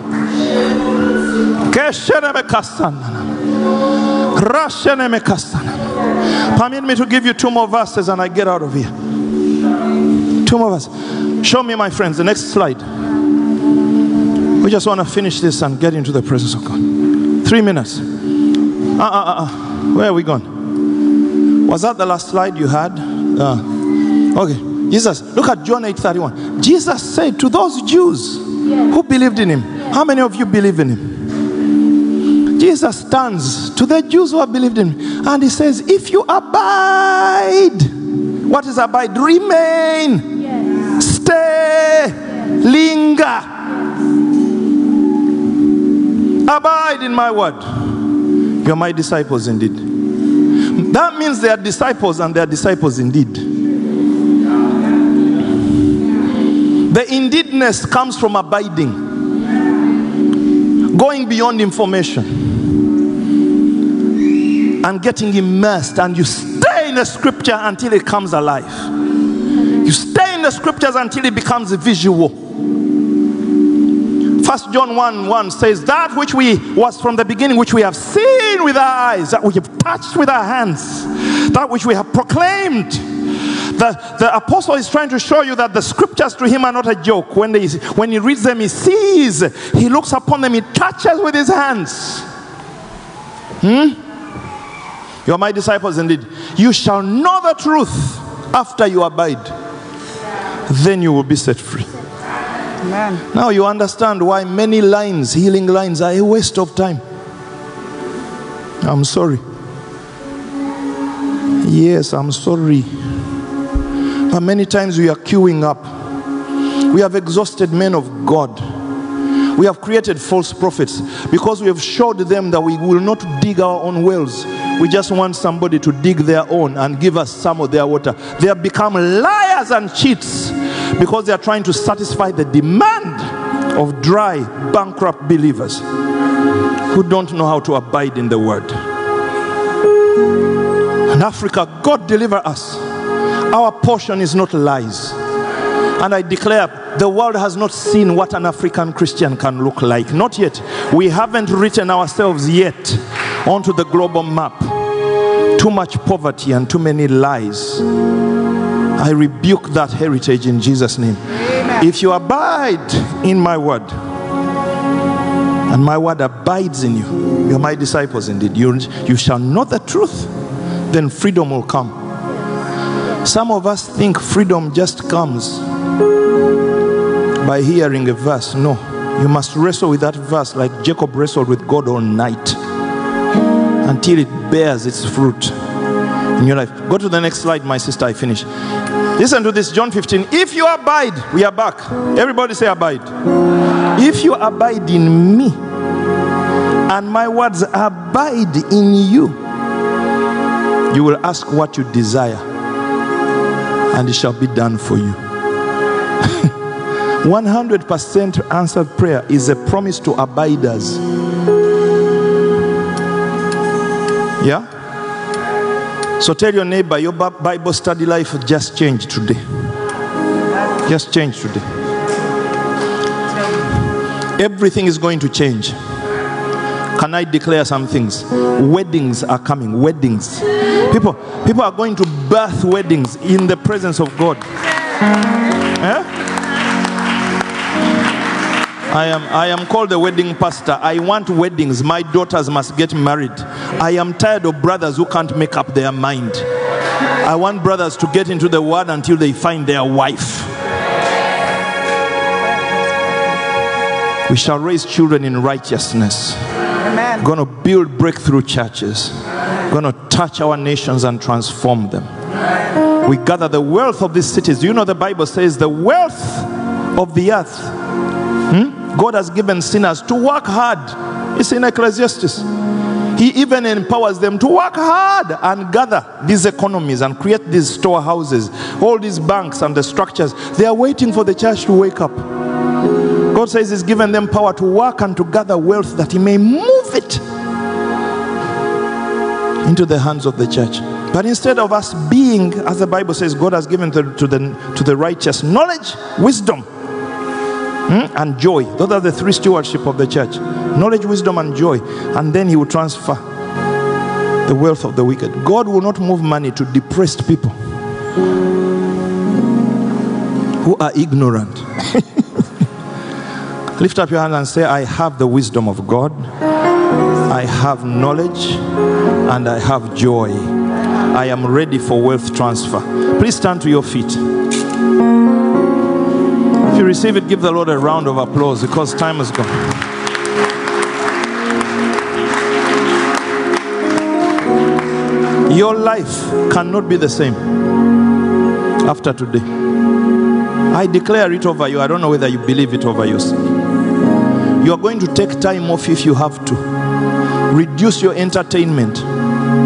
Permit me to give you two more verses and I get out of here. Two more verses. Show me, my friends, the next slide. We just want to finish this and get into the presence of God. Three minutes. Uh, uh, uh, uh. Where are we going? Was that the last slide you had? Uh, okay. Jesus, look at John 8 31. Jesus said to those Jews who believed in him, How many of you believe in him? Jesus stands to the Jews who have believed in him and he says, If you abide, what is abide? Remain, yes. stay, yes. linger. Abide in my word. You're my disciples indeed. That means they are disciples and they are disciples indeed. The indeedness comes from abiding, going beyond information and getting immersed, and you stay in the scripture until it comes alive. You stay in the scriptures until it becomes a visual. John 1 1 says, That which we was from the beginning, which we have seen with our eyes, that we have touched with our hands, that which we have proclaimed. The, the apostle is trying to show you that the scriptures to him are not a joke. When, they, when he reads them, he sees, he looks upon them, he touches with his hands. Hmm? You are my disciples indeed. You shall know the truth after you abide. Then you will be set free. Amen. Now you understand why many lines, healing lines, are a waste of time. I'm sorry. Yes, I'm sorry. But many times we are queuing up. We have exhausted men of God. We have created false prophets because we have showed them that we will not dig our own wells. We just want somebody to dig their own and give us some of their water. They have become liars and cheats because they are trying to satisfy the demand of dry, bankrupt believers who don't know how to abide in the word. In Africa, God deliver us. Our portion is not lies. And I declare the world has not seen what an African Christian can look like. Not yet. We haven't written ourselves yet onto the global map. Too much poverty and too many lies. I rebuke that heritage in Jesus' name. Amen. If you abide in my word, and my word abides in you, you're my disciples indeed. You, you shall know the truth, then freedom will come. Some of us think freedom just comes by hearing a verse. No, you must wrestle with that verse like Jacob wrestled with God all night until it bears its fruit in your life. Go to the next slide, my sister. I finish. Listen to this John 15. If you abide, we are back. Everybody say abide. If you abide in me and my words abide in you, you will ask what you desire and it shall be done for you. 100% answered prayer is a promise to abiders. Yeah? So tell your neighbor, your Bible study life just changed today. Just changed today. Everything is going to change. Can I declare some things? Weddings are coming. Weddings. People, people are going to birth weddings in the presence of God. Eh? I am, I am called the wedding pastor. I want weddings. My daughters must get married. I am tired of brothers who can't make up their mind. I want brothers to get into the word until they find their wife. We shall raise children in righteousness. Amen. Going to build breakthrough churches. going to touch our nations and transform them. We gather the wealth of these cities. You know, the Bible says the wealth of the earth. Hmm? God has given sinners to work hard. It's in Ecclesiastes. He even empowers them to work hard and gather these economies and create these storehouses, all these banks and the structures. They are waiting for the church to wake up. God says He's given them power to work and to gather wealth that He may move it into the hands of the church. But instead of us being, as the Bible says, God has given to, to the, to the righteous knowledge, wisdom, hmm, and joy. Those are the three stewardship of the church knowledge, wisdom, and joy. And then He will transfer the wealth of the wicked. God will not move money to depressed people who are ignorant. Lift up your hand and say, I have the wisdom of God, I have knowledge, and I have joy. I am ready for wealth transfer. Please stand to your feet. Receive it, give the Lord a round of applause because time is gone. Your life cannot be the same after today. I declare it over you. I don't know whether you believe it over yourself. You are going to take time off if you have to. Reduce your entertainment.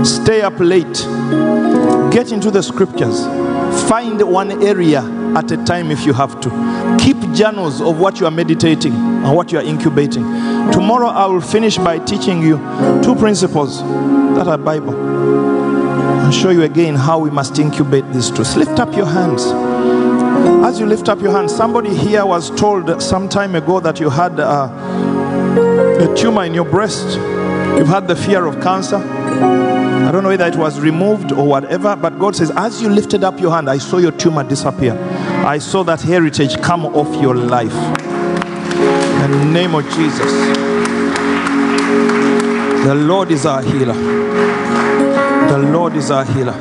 Stay up late. Get into the scriptures. Find one area at a time if you have to. Keep journals of what you are meditating and what you are incubating. Tomorrow I will finish by teaching you two principles that are Bible and show you again how we must incubate these truths. Lift up your hands. As you lift up your hands, somebody here was told some time ago that you had a, a tumor in your breast. You've had the fear of cancer. I don't know whether it was removed or whatever, but God says, as you lifted up your hand, I saw your tumor disappear. I saw that heritage come off your life. In the name of Jesus. The Lord is our healer. The Lord is our healer.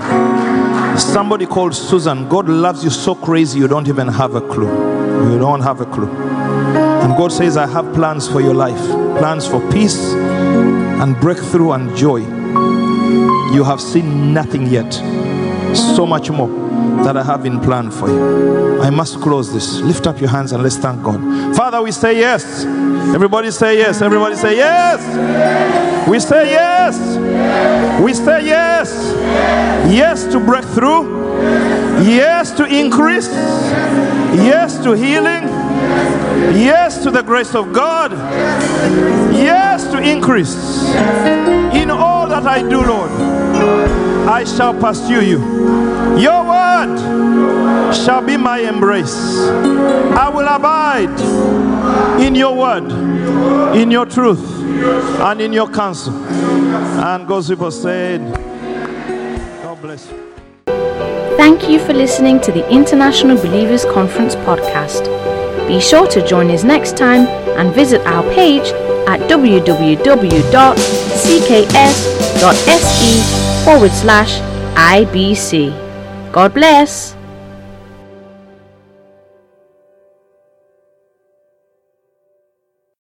Somebody called Susan, God loves you so crazy you don't even have a clue. You don't have a clue. And God says, I have plans for your life plans for peace and breakthrough and joy. You have seen nothing yet. So much more that I have in plan for you. I must close this. Lift up your hands and let's thank God. Father, we say yes. Everybody say yes. Everybody say yes. We say yes. We say yes. Yes to breakthrough. Yes to increase. Yes to healing. Yes to the grace of God. Yes to increase. In all that I do, Lord, I shall pursue you. Your word shall be my embrace. I will abide in your word, in your truth, and in your counsel. And God's people said, God bless you. Thank you for listening to the International Believers Conference podcast. Be sure to join us next time and visit our page at www.cks.se forward slash IBC. God bless.